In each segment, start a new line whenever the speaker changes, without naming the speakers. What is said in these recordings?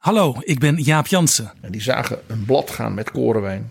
Hallo, ik ben Jaap Jansen
En die zagen een blad gaan met korenwijn.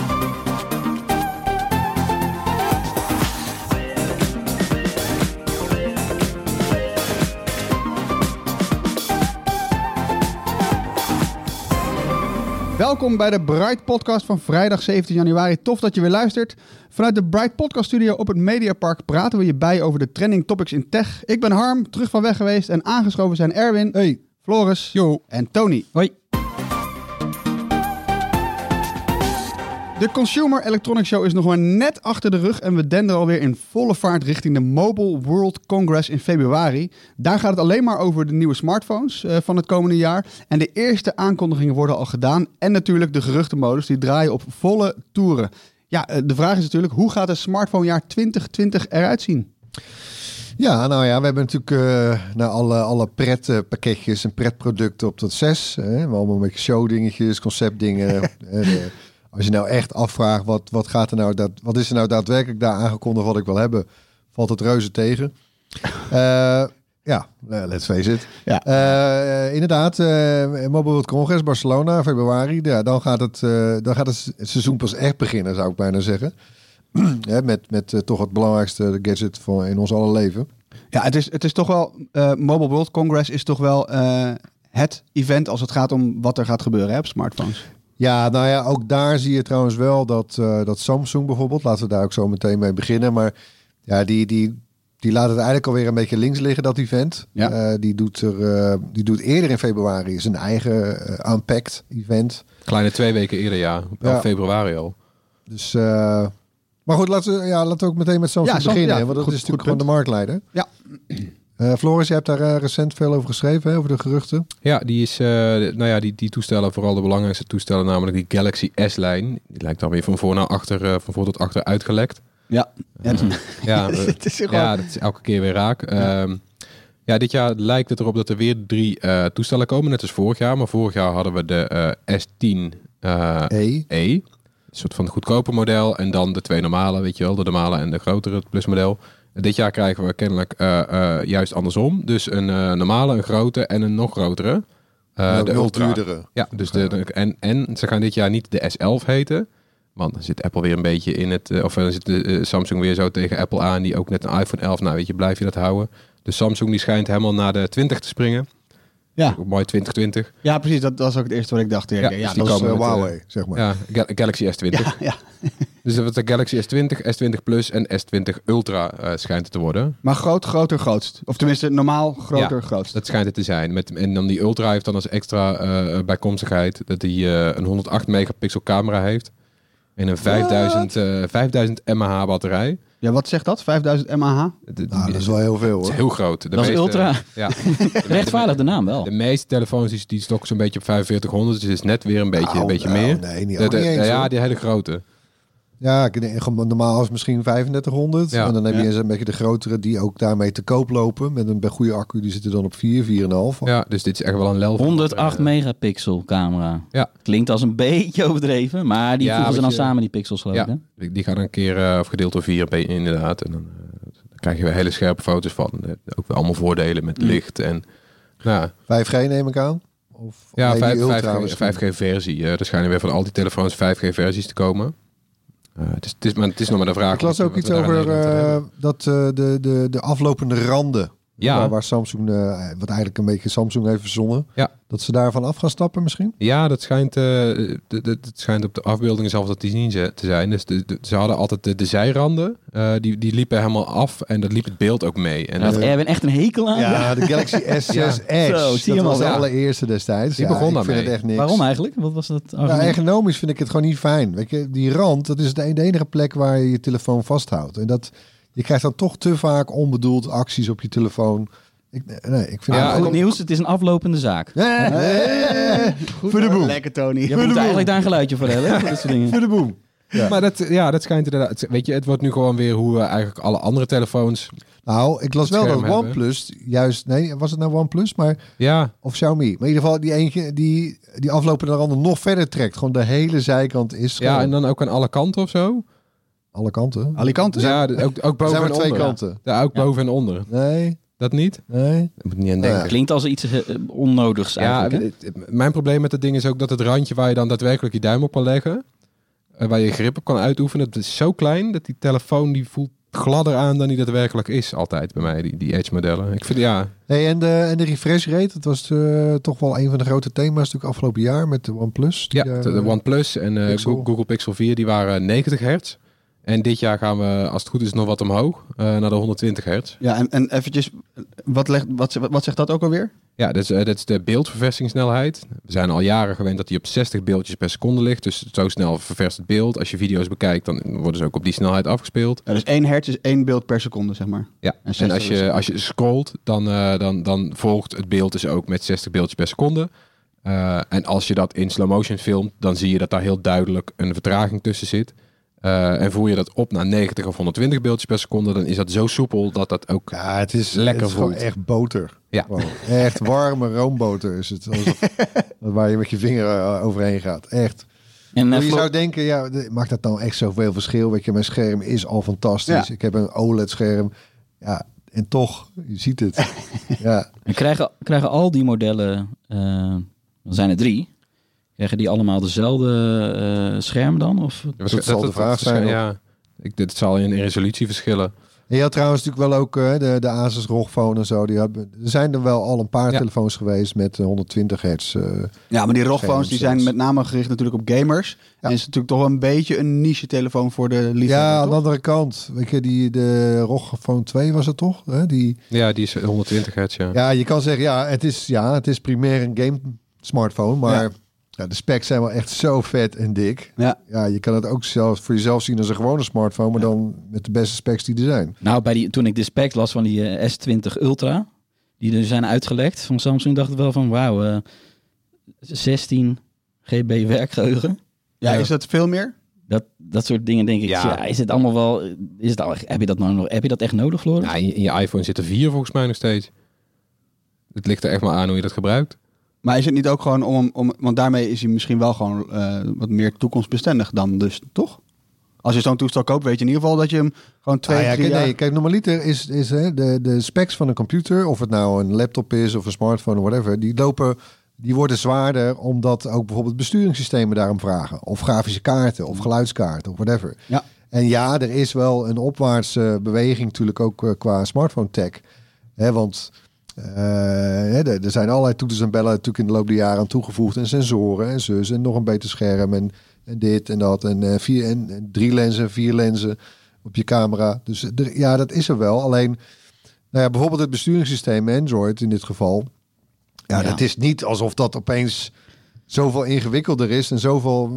Welkom bij de Bright Podcast van vrijdag 17 januari. Tof dat je weer luistert. Vanuit de Bright Podcast Studio op het Mediapark praten we je bij over de trending topics in tech. Ik ben Harm, terug van weg geweest en aangeschoven zijn Erwin, hey. Floris Yo. en Tony. Hoi. De Consumer Electronics Show is nog maar net achter de rug en we denden alweer in volle vaart richting de Mobile World Congress in februari. Daar gaat het alleen maar over de nieuwe smartphones eh, van het komende jaar. En de eerste aankondigingen worden al gedaan. En natuurlijk de geruchtenmodus, die draaien op volle toeren. Ja, eh, de vraag is natuurlijk, hoe gaat het smartphonejaar 2020 eruit zien?
Ja, nou ja, we hebben natuurlijk eh nou, alle, alle pretpakketjes en pretproducten op tot zes. Hè. We hebben allemaal een beetje showdingetjes, conceptdingen. Als je nou echt afvraagt, wat, wat, gaat er nou dat, wat is er nou daadwerkelijk daar aangekondigd wat ik wil hebben, valt het reuze tegen. Eh, ja, eh, let's face it.
Ja.
Eh, inderdaad, Mobile World Congress, Barcelona, februari. Ja, dan, gaat het, dan gaat het seizoen pas echt beginnen, zou ik bijna zeggen. Met met toch het belangrijkste gadget van in ons alle leven.
Ja, het is, het is toch wel, Mobile World Congress is toch wel het event als het gaat om wat er gaat gebeuren hè, op smartphones.
Ja, nou ja, ook daar zie je trouwens wel dat, eh, dat Samsung bijvoorbeeld, laten we daar ook zo meteen mee beginnen, maar ja, die, die, die laat het eigenlijk alweer een beetje links liggen, dat event.
Ja.
Eh, die, doet er, eh, die doet eerder in februari zijn eigen uh, Unpacked event.
Kleine twee weken eerder, ja.
Ja.
11 februari al.
Dus, eh, maar goed, laten we, ja, laten we ook meteen met Samsung
Ja,
beginnen,
ja,
want dat
goed-
is natuurlijk gewoon de marktleider.
Ja.
Eh, Floris, je hebt daar eh, recent veel over geschreven, hè, over de geruchten.
Ja, die is, eh, nou ja, die, die toestellen, vooral de belangrijkste toestellen, namelijk die Galaxy S-lijn. Die lijkt dan weer van voor naar achter, eh, van voor tot achter uitgelekt.
Ja, ja,
Ja,
het is gewoon...
ja, dat is elke keer weer raak. Ehm, ja, dit jaar lijkt het erop dat er weer drie eh, toestellen komen, net als vorig jaar. Maar vorig jaar hadden we de eh, S10 eh,
E.
E. Een soort van het goedkope model. En dan de twee normale, weet je wel. De normale en de grotere, het plusmodel. Dit jaar krijgen we kennelijk eh, eh, juist andersom. Dus een eh, normale, een grote en een nog grotere.
Nou,
de Ultra.
duurdere.
Ja, dus de, de- en, en ze gaan dit jaar niet de S11 heten. Want dan zit Apple weer een beetje in het... Of dan zit de, Samsung weer zo tegen Apple aan. Die ook net een iPhone 11... Nou weet je, blijf je dat houden. Dus Samsung die schijnt helemaal naar de 20 te springen.
Ja.
Ook Mooi 2020.
ja, precies. Dat, dat was ook het eerste wat ik dacht. Ja,
Ja,
ja,
dus die
dat is,
Eh,
met, eh,
Huawei, zeg maar.
Ja, Ga- Galaxy S20.
ja, ja.
Dus dat wordt de Galaxy S20, S20 Plus en S20 Ultra eh, schijnt het te worden.
Maar groot, groter, grootst. Of tenminste, normaal, groter,
Ja,
grootst.
Dat schijnt het te zijn. Met, en dan die Ultra heeft dan als extra bijkomstigheid dat hij een 108 megapixel camera heeft. En een 5000, eh 5000 mAh batterij.
Ja, wat zegt dat? 5000 mAh?
Het
Nou, dat is wel heel veel
is
hoor.
heel groot. De
Dat is ultra.
Ja,
Rechtvaardig de naam wel.
de meeste telefoons die, die stokken zo'n beetje op 4500. Dus het is net weer een beetje, een
Nou,
beetje
nou,
meer.
Nee, niet,
De- de-
niet eens,
ja, die hele grote.
Ja, normaal is het misschien 3500.
Ja.
En dan heb je
Ja.
eens een beetje de grotere die ook daarmee te koop lopen. Met een bij goede accu, die zitten dan op 4, 4,5.
Ja, dus dit is echt wel een lel. van-
108
eh,
megapixel camera.
Ja.
Klinkt als een beetje overdreven, maar die
Ja,
voegen ze dan
je-
samen, die pixels geloof ik.
Ja,
hè?
die gaan een keer, eh, of gedeeld door vier, ben- inderdaad. En dan, eh, dan krijg je weer hele scherpe foto's van. Eh, ook weer allemaal voordelen met licht en... Nou,
5G neem ik aan. Of
ja,
nee, die
5,
Ultra
5G,
misschien.
5G-versie. er schijnen weer van al die telefoons 5G-versies te komen. Eh, het, is, het, is, maar het is nog maar de vraag.
Ik las ook iets over eh, dat eh, de, de, de aflopende randen
Ja.
Waar, waar Samsung, eh, wat eigenlijk een beetje Samsung heeft verzonnen.
Ja.
Dat ze daarvan af gaan stappen misschien?
Ja, dat schijnt, eh, de, de, het schijnt op de afbeeldingen zelfs dat die niet ze- te zijn. Dus de, de- ze hadden altijd de, de zijranden, eh, die, die liepen helemaal af en dat liep het beeld ook mee. En dat-
Erwin echt een hekel aan.
Ja, de Galaxy S6
Ja.
Edge.
Zo, zie je
dat was
al,
de
ja.
allereerste destijds.
Die
Ja,
begon
ik vind
daarmee.
het echt niks.
Waarom eigenlijk? Wat was dat
Nou, ergonomisch vind ik het gewoon niet fijn. Weet je, die rand, dat is de, de enige plek waar je je telefoon vasthoudt. En dat, je krijgt dan toch te vaak onbedoeld acties op je telefoon. Ik, nee, ik vind
Ja,
het
goed
ook-
nieuws, het is een aflopende zaak.
Nee, nee,
Goed,
voor de boem.
Lekker, Tony.
Je moet eigenlijk daar een geluidje voor hebben. hè, voor
de boem. Ja.
Maar dat, ja, dat schijnt inderdaad. Weet je, het wordt nu gewoon weer hoe we eigenlijk alle andere telefoons.
Nou, ik las wel dat
hebben.
OnePlus juist... Nee, was het nou OnePlus? Maar,
Ja,
of Xiaomi. Maar in ieder geval die eentje die, die aflopende randen nog verder trekt. Gewoon de hele zijkant is
ja, en dan ook aan alle kanten of zo.
Alle kanten.
Alicante.
Ja, de- ook, ook
Er
boven
zijn
en
twee
onder.
kanten.
Ja, ook
Ja.
boven en onder.
Nee,
Dat niet?
nee.
Daar moet niet aan denken.
Ja.
Klinkt als iets eh, onnodigs
Ja,
eigenlijk. hè?
het- mijn probleem met dat ding is ook dat het randje waar je dan daadwerkelijk je duim op kan leggen, eh, waar je grip op kan uitoefenen, dat is zo klein dat die telefoon die voelt gladder aan dan die daadwerkelijk is altijd bij mij, die, die Edge modellen. Ik vind ja,
Hey, en, de, en de refresh rate, dat was eh, toch wel een van de grote thema's natuurlijk afgelopen jaar met de OnePlus. Die,
ja de, de OnePlus en eh,
Pixel.
Google Pixel 4 die waren 90 hertz. En dit jaar gaan we, als het goed is, nog wat omhoog, eh, naar de 120 hertz.
Ja, en, en eventjes, wat, legt, wat, wat zegt dat ook alweer?
Ja, dat is, eh, dat is de beeldverversingssnelheid. We zijn al jaren gewend dat die op 60 beeldjes per seconde ligt. Dus zo snel ververst het beeld. Als je video's bekijkt, dan worden ze ook op die snelheid afgespeeld.
Ja, dus 1 hertz is één beeld per seconde, zeg maar.
Ja,
En
en,
60
als, je, als je scrolt, dan, eh, dan, dan volgt het beeld dus ook met 60 beeldjes per seconde. En als je dat in slow motion filmt, dan zie je dat daar heel duidelijk een vertraging tussen zit. Eh, en voer je dat op naar 90 of 120 beeldjes per seconde, dan is dat zo soepel dat dat ook...
Ja, het is
Lekker
het is
voelt.
echt boter.
Ja.
Echt warme roomboter is het. Alsof- waar je met je vinger eh, overheen gaat. Echt.
En, eh,
je zou denken, ja, maakt dat nou echt zoveel verschil? Weet je, mijn scherm is al fantastisch.
Ja.
Ik heb een OLED-scherm. Ja, en toch, je ziet het. ja.
En krijgen, krijgen al die modellen, dan zijn er drie, krijgen die allemaal dezelfde eh, scherm dan? Of?
Dat zal de vraag zijn,
Ja, ik, dit zal in resolutie verschillen.
En je had trouwens natuurlijk wel ook eh, de, de Asus ROG Phone en zo. Die hebben, er zijn er wel al een paar
Ja.
telefoons geweest met eh, 120 hertz. eh,
Ja, maar die ROG-phones die zijn met name gericht natuurlijk op gamers. En is natuurlijk toch wel een beetje een niche-telefoon voor de liefhebber,
ja, aan de andere kant. Weet je, die, de ROG Phone 2 was het toch? Hè? Die,
Ja, die is 120 hertz, ja.
Ja, je kan zeggen, ja, het is, ja, het is primair een game smartphone, maar
Ja.
Ja. de specs zijn wel echt zo vet en dik.
Ja.
Ja, je kan het ook zelf voor jezelf zien als een gewone smartphone, maar dan met de beste specs die er zijn.
Nou, bij die, toen ik de specs las van die eh, S20 Ultra, die er zijn uitgelekt van Samsung, dacht ik wel van wauw, eh, 16 GB werkgeheugen.
Ja,
Ja.
is dat veel meer?
Dat, dat soort dingen denk ik. Ja.
Ja.
is het allemaal wel. Is het al, heb je dat nou nog? Heb je dat echt nodig, Floris?
Ja, in, in je iPhone zitten vier volgens mij nog steeds. Het ligt er echt maar aan hoe je dat gebruikt.
Maar is het niet ook gewoon om, om want daarmee is hij misschien wel gewoon eh, wat meer toekomstbestendig dan dus, toch? Als je zo'n toestel koopt, weet je in ieder geval dat je hem gewoon twee,
Ah, ja,
drie
kijk,
jaar...
nee, kijk, normaliter is, is hè, de, de specs van een computer, of het nou een laptop is of een smartphone of whatever, die lopen, die worden zwaarder omdat ook bijvoorbeeld besturingssystemen daarom vragen. Of grafische kaarten, of geluidskaarten, of whatever.
Ja.
En ja, er is wel een opwaartse beweging natuurlijk ook eh, qua smartphone tech. Hè, want eh, er er zijn allerlei toeters en bellen natuurlijk in de loop der jaren aan toegevoegd. En sensoren en zus en nog een beter scherm en, en dit en dat. En, eh, vier, en, en drie lenzen, vier lenzen op je camera. Dus er, ja, dat is er wel. Alleen, nou ja, bijvoorbeeld het besturingssysteem Android in dit geval. Ja,
Ja.
dat is niet alsof dat opeens zoveel ingewikkelder is en zoveel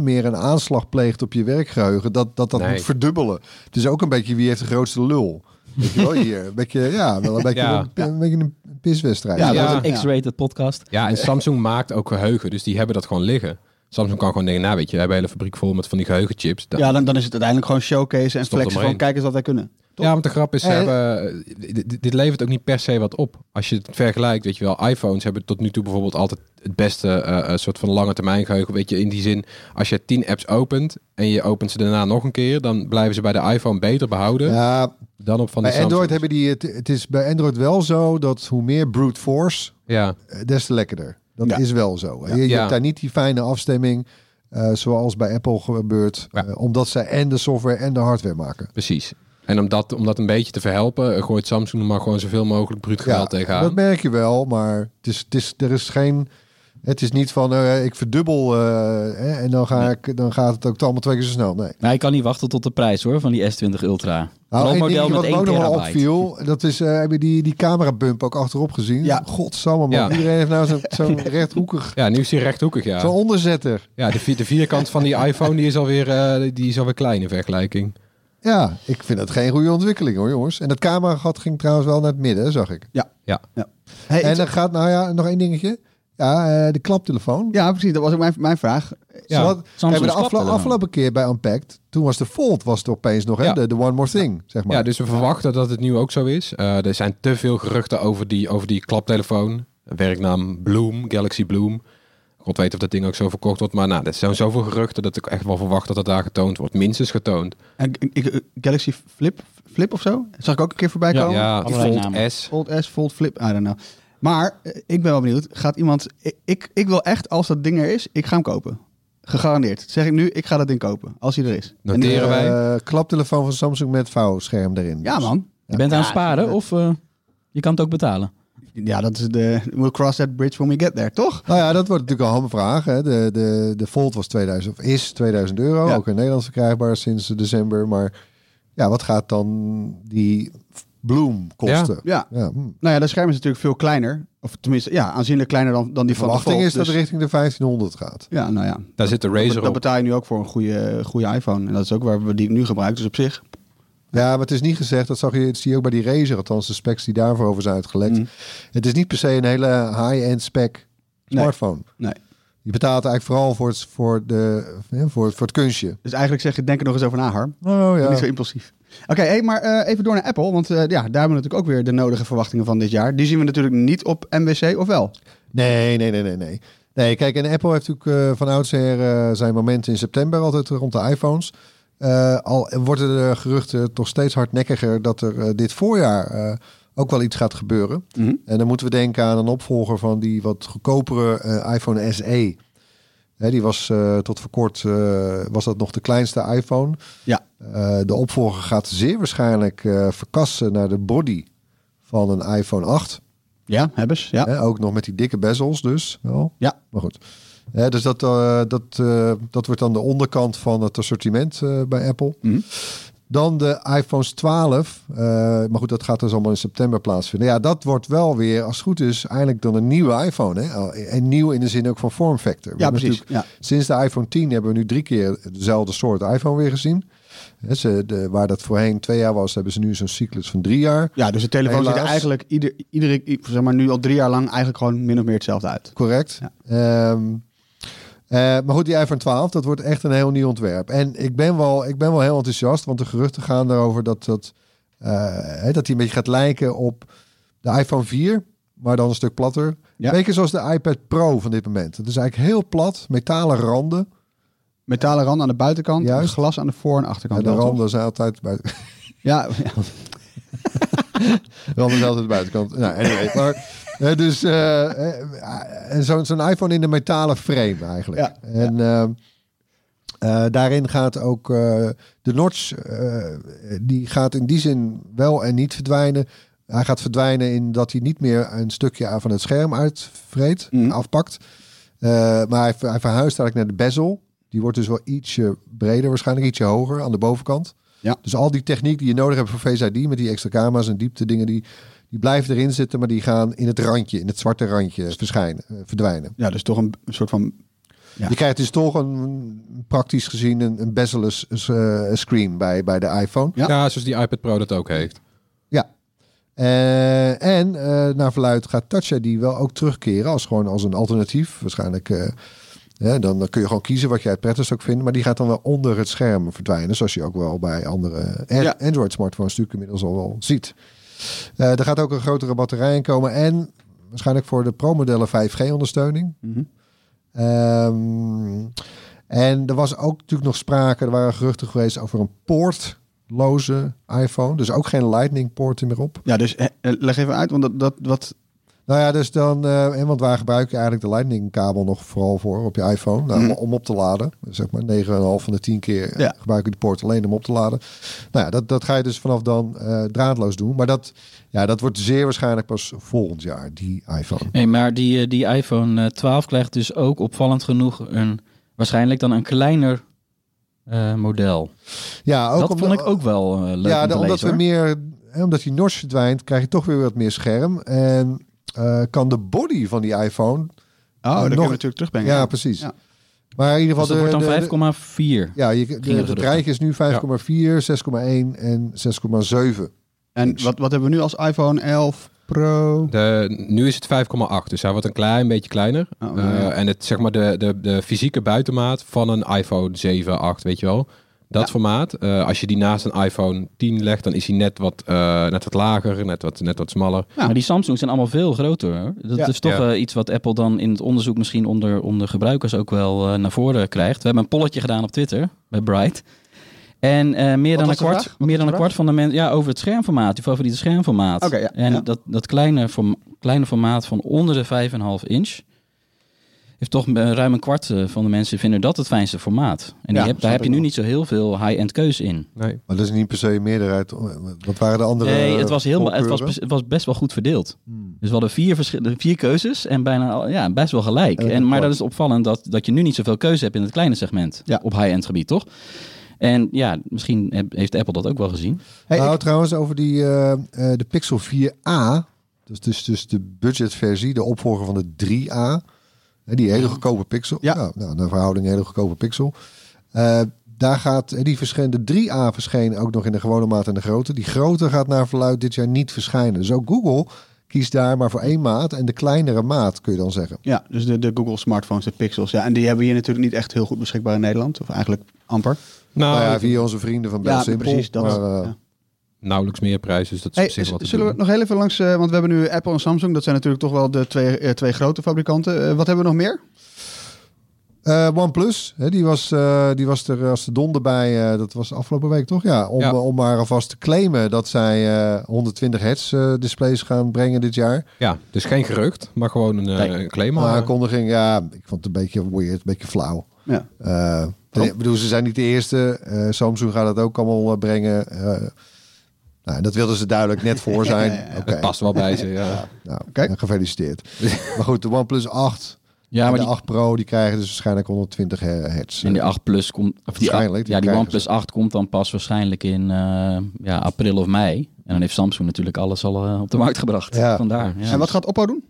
meer een aanslag pleegt op je werkgeheugen, dat dat, dat
Nee.
moet verdubbelen. Het is ook een beetje wie heeft de grootste lul. Weet je wel, hier. Een beetje, ja, wel een beetje,
Ja.
een, een beetje een piswedstrijd.
Ja,
Ja,
dat is
een X-rated podcast.
Ja, en Samsung maakt ook geheugen, dus die hebben dat gewoon liggen. Samsung kan gewoon denken, nou weet je, we hebben een hele fabriek vol met van die geheugenchips.
Ja, dan, dan is het uiteindelijk gewoon showcase en flexen van kijk eens wat wij kunnen.
Ja, want de grap is, ze
Eh.
hebben, dit, dit levert ook niet per se wat op. Als je het vergelijkt, weet je wel, iPhones hebben tot nu toe bijvoorbeeld altijd het beste eh, eh, soort van lange termijn geheugen. Weet je, in die zin, als je 10 apps opent en je opent ze daarna nog een keer, dan blijven ze bij de iPhone beter behouden
Ja,
dan op van de
Android hebben die het. Het is bij Android wel zo dat hoe meer brute force,
Ja,
des te lekkerder. Dat
Ja.
is wel zo. Je, je
Ja.
hebt daar niet die fijne afstemming eh, zoals bij Apple gebeurt,
Ja.
eh, omdat zij en de software en de hardware maken.
precies. En om dat, om dat een beetje te verhelpen, eh, gooit Samsung er maar gewoon zoveel mogelijk bruut geld tegenaan.
dat merk je wel, maar het is, het is, er is geen... Het is niet van, eh, ik verdubbel eh, hè, en dan, ga ik, dan gaat het ook allemaal twee keer zo snel. Nee.
Maar ik kan niet wachten tot de prijs hoor, van die S20 Ultra.
Nou, één
model met
wat me
1
ook nog wel opviel, dat is, eh, heb je die, die camerabump ook achterop gezien?
Ja.
Godsamme man,
Ja.
iedereen heeft nou zo'n zo'n rechthoekig,
Ja, nu is hij rechthoekig, ja.
zo'n onderzetter.
Ja, de, vier- de vierkant van die iPhone die is, alweer, eh, die is alweer klein in vergelijking.
Ja, ik vind dat geen goede ontwikkeling hoor jongens. En dat cameragat ging trouwens wel naar het midden, zag ik.
Ja.
Hey,
En dan gaat, nou ja, nog één dingetje. Ja, eh, de klaptelefoon.
ja, precies. Dat was ook mijn, mijn vraag.
Ja, wat,
Samsung's
hebben de afgelopen keer bij Unpacked, toen was de Fold was het opeens nog, hè?
Ja.
De, de One More Thing, zeg maar.
Ja, dus we verwachten dat het nu ook zo is. Eh, er zijn te veel geruchten over die, over die klaptelefoon. Werknaam Bloom, Galaxy Bloom. God weet of dat ding ook zo verkocht wordt. Maar nou, er zijn zoveel geruchten dat ik echt wel verwacht dat het daar getoond wordt. Minstens getoond.
En, ik- ik- Galaxy Flip, Flip of zo? Zag ik ook een keer voorbij
Ja,
komen?
Ja,
allerlei
Fold. S.
Fold S, Fold Flip, I don't know. Maar eh, ik ben wel benieuwd. Gaat iemand... Ik, ik, ik wil echt, als dat ding er is, ik ga hem kopen. Gegarandeerd. Zeg ik nu, ik ga dat ding kopen. Als hij er is. Die-
Noteren wij.
Eh, klaptelefoon van Samsung met vouwscherm erin.
ja, man.
Je bent aan het sparen of eh, je kan het ook betalen?
Ja, dat is de... We'll cross that bridge when we get there, toch?
Nou ja, dat wordt natuurlijk al een vraag. Hè. De, de, de Fold was 2000, of is 2000 euro.
Ja.
Ook in Nederland verkrijgbaar sinds december. Maar ja, wat gaat dan die Bloom kosten?
Ja.
Ja, hm.
Nou ja, dat scherm is natuurlijk veel kleiner. Of tenminste, ja, aanzienlijk kleiner dan, dan die
De
van de Fold.
is dat
Dus-
het richting de 1500 gaat.
Ja, nou ja.
Daar zit de
Dat,
Razer
dat
op.
betaal je nu ook voor een goede, goede iPhone. En dat is ook waar we die nu gebruiken. Dus op zich...
Ja, maar het is niet gezegd, dat zag je, dat zie je ook bij die Razer, althans de specs die daarvoor over zijn uitgelekt.
Mm.
Het is niet per se een hele high-end spec smartphone.
Nee.
Je betaalt eigenlijk vooral voor het, voor de, ja, voor, voor het kunstje.
Dus eigenlijk zeg je, denk er nog eens over na, Harm.
Oh
Niet zo
ja.
impulsief. Oké, hey, maar eh, even door naar Apple. Want eh, ja, daar hebben we natuurlijk ook weer de nodige verwachtingen van dit jaar. Die zien we natuurlijk niet op MWC, of wel?
Nee, nee, nee, nee, nee. Nee, kijk, en Apple heeft natuurlijk eh, van oudsher zijn momenten in september altijd rond de iPhones. Al worden de geruchten toch steeds hardnekkiger dat er dit voorjaar ook wel iets gaat gebeuren.
Mhm.
En dan moeten we denken aan een opvolger van die wat goedkopere iPhone SE. Hè, die was eh, tot voor kort eh, was dat nog de kleinste iPhone.
Ja.
Eh, de opvolger gaat zeer waarschijnlijk verkassen naar de body van een iPhone 8.
Ja, hebben ze. Ja.
Hè, ook nog met die dikke bezels dus. Wel.
Ja.
Maar goed. Hè, dus dat, dat, dat wordt dan de onderkant van het assortiment bij Apple.
Mhm.
Dan de iPhones 12. eh, maar goed, dat gaat dus allemaal in september plaatsvinden. Ja, dat wordt wel weer, als het goed is, eindelijk dan een nieuwe iPhone. Hè? En nieuw in de zin ook van vorm factor. We
Ja, precies. Ja.
Sinds de iPhone 10 hebben we nu drie keer dezelfde soort iPhone weer gezien. Ze, de, waar dat voorheen twee jaar was, hebben ze nu zo'n cyclus van drie jaar.
ja, dus de telefoon ziet er eigenlijk ieder, iedere, zeg maar nu al drie jaar lang eigenlijk gewoon min of meer hetzelfde uit.
Correct.
Ja.
Ehm, eh, maar goed, die iPhone 12, dat wordt echt een heel nieuw ontwerp. En ik ben wel, ik ben wel heel enthousiast, want de geruchten gaan erover dat, dat, eh, dat die een beetje gaat lijken op de iPhone 4, maar dan een stuk platter.
Ja.
Beetje zoals de iPad Pro van dit moment. Het is eigenlijk heel plat, metalen randen.
Metalen rand aan de buitenkant,
Juist.
glas aan de voor- en
Ja,
achterkant.
de
wel, toch?
randen zijn altijd bij,
Ja, ja.
randen zijn altijd buitenkant. Nou, anyway, maar, eh, dus eh, eh, zo'n zo'n iPhone in een metalen frame eigenlijk.
Ja,
En ehm, eh, daarin gaat ook eh, de notch, eh, die gaat in die zin wel en niet verdwijnen. Hij gaat verdwijnen in dat hij niet meer een stukje van het scherm uitvreet,
Mhm.
afpakt. Eh, maar hij, hij verhuist eigenlijk naar de bezel. Die wordt dus wel ietsje breder, waarschijnlijk ietsje hoger aan de bovenkant.
Ja.
Dus al die techniek die je nodig hebt voor Face ID met die extra camera's en diepte dingen, die, die blijven erin zitten, maar die gaan in het randje, in het zwarte randje verschijnen, eh, verdwijnen.
ja, dus toch een, een soort van... Ja.
Je krijgt dus toch een, praktisch gezien een, een eh, screen bij, bij de iPhone.
Ja.
Ja, zoals die iPad Pro dat ook heeft.
Ja. Eh, en eh, naar verluid gaat Touch ID wel ook terugkeren als gewoon als een alternatief. Waarschijnlijk. eh, hè, dan, dan kun je gewoon kiezen wat jij het prettigst ook vindt. Maar die gaat dan wel onder het scherm verdwijnen. Zoals je ook wel bij andere
Ja.
Android smartphones natuurlijk inmiddels al wel ziet. Eh, er gaat ook een grotere batterij in komen. En waarschijnlijk voor de Pro-modellen 5G ondersteuning.
Mhm.
Ehm, en er was ook natuurlijk nog sprake, er waren geruchten geweest over een poortloze iPhone. Dus ook geen Lightning poorten meer op.
Ja, dus eh, eh, leg even uit, want dat, dat, wat...
Nou ja, dus dan, eh, en want waar gebruik je eigenlijk de Lightning kabel nog vooral voor op je iPhone? Nou,
Mhm.
om op te laden. Zeg maar 9,5 van de 10 keer
Ja.
gebruik je de poort alleen om op te laden. Nou ja, dat, dat ga je dus vanaf dan eh, draadloos doen. Maar dat, ja, dat wordt zeer waarschijnlijk pas volgend jaar, die iPhone.
Nee, maar die, eh, die iPhone eh, 12 krijgt dus ook opvallend genoeg een, waarschijnlijk dan een kleiner eh, model.
Ja, ook
dat vond ik ook wel eh, leuk
ja,
om
de-
te
omdat
lezen,
we
hoor.
meer, hè, omdat die notch verdwijnt, krijg je toch weer wat meer scherm. En eh, kan de body van die iPhone.
Oh, dan kun je
nog-
natuurlijk terugbrengen.
Ja, precies.
Ja.
Maar in ieder
Dus
geval.
dat
de,
wordt dan 5,4.
Ja, je, de, het rijtje is nu 5,4, 6,1 en 6,7.
En wat, wat hebben we nu als iPhone 11 Pro?
De, nu is het 5,8, dus hij wordt een klein beetje kleiner.
Oh,
Eh,
ja.
En het, zeg maar de, de, de fysieke buitenmaat van een iPhone 7, 8, weet je wel. Dat
Ja.
formaat. Eh, als je die naast een iPhone 10 legt, dan is hij net wat, eh, net wat lager, net wat, net wat smaller.
Ja.
Maar die Samsung zijn allemaal veel groter. Hoor. Dat
Ja.
is toch
Ja.
eh, iets wat Apple dan in het onderzoek misschien onder, onder gebruikers ook wel eh, naar voren krijgt. We hebben een polletje gedaan op Twitter bij Bright. En eh, meer, dan een, kwart, meer dan een kwart van de mensen... Ja, over het schermformaat, je favoriete schermformaat.
Ja.
En
Ja.
dat, dat kleine, form, kleine formaat van onder de 5,5 inch... heeft toch eh, ruim een kwart eh, van de mensen vinden dat het fijnste formaat. En die heb, daar heb je nu
wel.
niet zo heel veel high-end keus in.
Nee.
Maar dat is niet per se een meerderheid. Wat waren de andere?
Nee, het was, heel, het, was, het was best wel goed verdeeld.
Hmm.
Dus we hadden vier, verschillende, vier keuzes en bijna al- ja, best wel gelijk.
En
En, maar dat is opvallend dat, dat je nu niet zoveel keuze hebt in het kleine segment
Ja.
op high-end gebied, toch? En ja, misschien heeft Apple dat ook wel gezien.
Hey,
nou,
ik-
trouwens, over die, eh, eh, de Pixel 4a. Dus, dus, dus de budgetversie, de opvolger van de 3a. Die hele goedkope Pixel.
Ja.
nou, naar verhouding een hele goedkope Pixel. Eh, daar gaat, eh, die verscheen, de 3a verscheen ook nog in de gewone maat en de grote. Die grote gaat naar verluid dit jaar niet verschijnen. Dus ook Google kiest daar maar voor één maat. En de kleinere maat, kun je dan zeggen.
Ja, dus de, de Google smartphones, de Pixels. Ja, en die hebben we hier natuurlijk niet echt heel goed beschikbaar in Nederland. Of eigenlijk amper.
Nou,
Nou ja, via onze vrienden van Bel
ja,
Simpel.
precies. Dat,
maar, eh,
ja.
Nauwelijks meer prijs, dus dat is
Hey,
op zich wat te
zullen we nog heel even langs, eh, want we hebben nu Apple en Samsung. Dat zijn natuurlijk toch wel de twee, eh, twee grote fabrikanten. Eh, wat hebben we nog meer?
Eh, OnePlus, hè, die, was, eh, die was er als de donder bij. eh, dat was afgelopen week toch? Ja, om,
Ja.
om maar alvast te claimen dat zij eh, 120 hertz eh, displays gaan brengen dit jaar.
Ja, dus geen gerucht, maar gewoon een, eh,
Nee.
een claim.
Maar aankondiging, ja, ik vond het een beetje weird, een beetje flauw.
Ja.
Eh, Ik bedoel, ze zijn niet de eerste. Eh, Samsung gaat het ook allemaal eh, brengen. Nou, dat wilden ze duidelijk net voor zijn.
Ja,
past wel bij ze, ja.
Nou,
Oké.
gefeliciteerd. maar goed, de OnePlus 8
Ja,
en
maar
de
die,
8 Pro, die krijgen dus waarschijnlijk 120 hertz.
en die 8 Plus komt... Of die,
Waarschijnlijk, die
ja, die OnePlus 8 komt dan pas waarschijnlijk in eh, ja, april of mei. En dan heeft Samsung natuurlijk alles al eh, op de markt gebracht.
Ja.
Vandaar. Ja.
En wat gaat Oppo doen?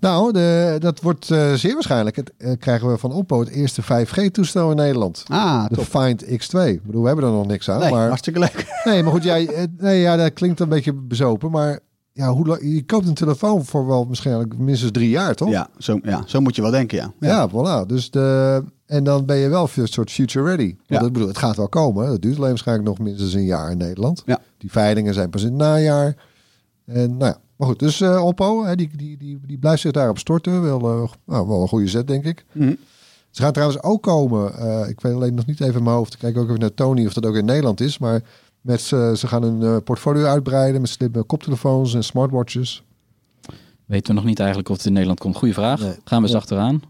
Nou, de, dat wordt eh, zeer waarschijnlijk. Het, eh, krijgen we van Oppo het eerste 5G-toestel in Nederland.
Ah,
De
top.
Find X2. Ik bedoel, we hebben er nog niks aan.
Nee,
maar,
hartstikke leuk.
nee, maar goed, jij, eh, nee, ja, dat klinkt een beetje bezopen. Maar ja, hoe, lang- je koopt een telefoon voor wel waarschijnlijk minstens drie jaar, toch?
Ja zo, ja, zo moet je wel denken, ja.
Ja, voilà. Dus de, en dan ben je wel een soort future ready.
Ja.
ik bedoel, het gaat wel komen. Het duurt alleen waarschijnlijk nog minstens een jaar in Nederland.
Ja.
Die veilingen zijn pas in het najaar. En nou ja, maar goed. Dus eh, Oppo, hè, die, die, die, die blijft zich daarop storten. Wel, eh, nou, wel een goede zet, denk ik.
Mhm.
Ze gaan trouwens ook komen. eh, ik weet alleen nog niet even in mijn hoofd. Ik kijk ook even naar Tony of dat ook in Nederland is. Maar met, ze ze gaan hun eh, portfolio uitbreiden met slimme koptelefoons en smartwatches.
Weten we nog niet eigenlijk of het in Nederland komt. Goeie vraag.
Nee.
Gaan we eens achteraan.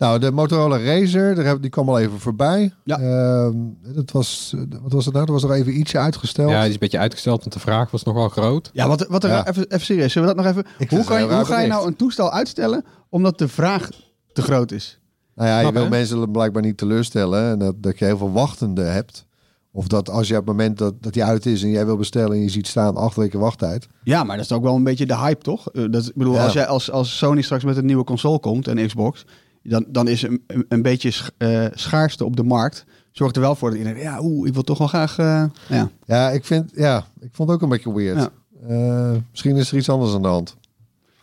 Nou, de Motorola Razer, daar heb- die kwam al even voorbij.
Ja.
Ehm, dat was, eh, wat was het nou? Er was nog even ietsje uitgesteld.
Ja, die is een beetje uitgesteld, want de vraag was nogal groot.
Ja, wat, wat er,
Ja.
even, even serieus. Zullen we dat nog even... Hoe, kan je, hoe ga je nou een toestel uitstellen omdat de vraag te groot is?
Nou ja, je wil mensen blijkbaar niet teleurstellen. En dat, dat je heel veel wachtenden hebt. Of dat als je op het moment dat, dat die uit is en jij wil bestellen en je ziet staan acht weken wachttijd.
Ja, maar dat is ook wel een beetje de hype, toch? Eh, Dat, ik bedoel,
Ja.
als, jij, als, als Sony straks met een nieuwe console komt en Xbox... dan, dan is een, een, een beetje sch- eh, schaarste op de markt... zorgt er wel voor dat iedereen... ja, oeh, ik wil toch wel graag... eh, ja.
Ja, ik vind, ja, ik vond het ook een beetje weird.
Ja.
Eh, misschien is er iets anders aan de hand.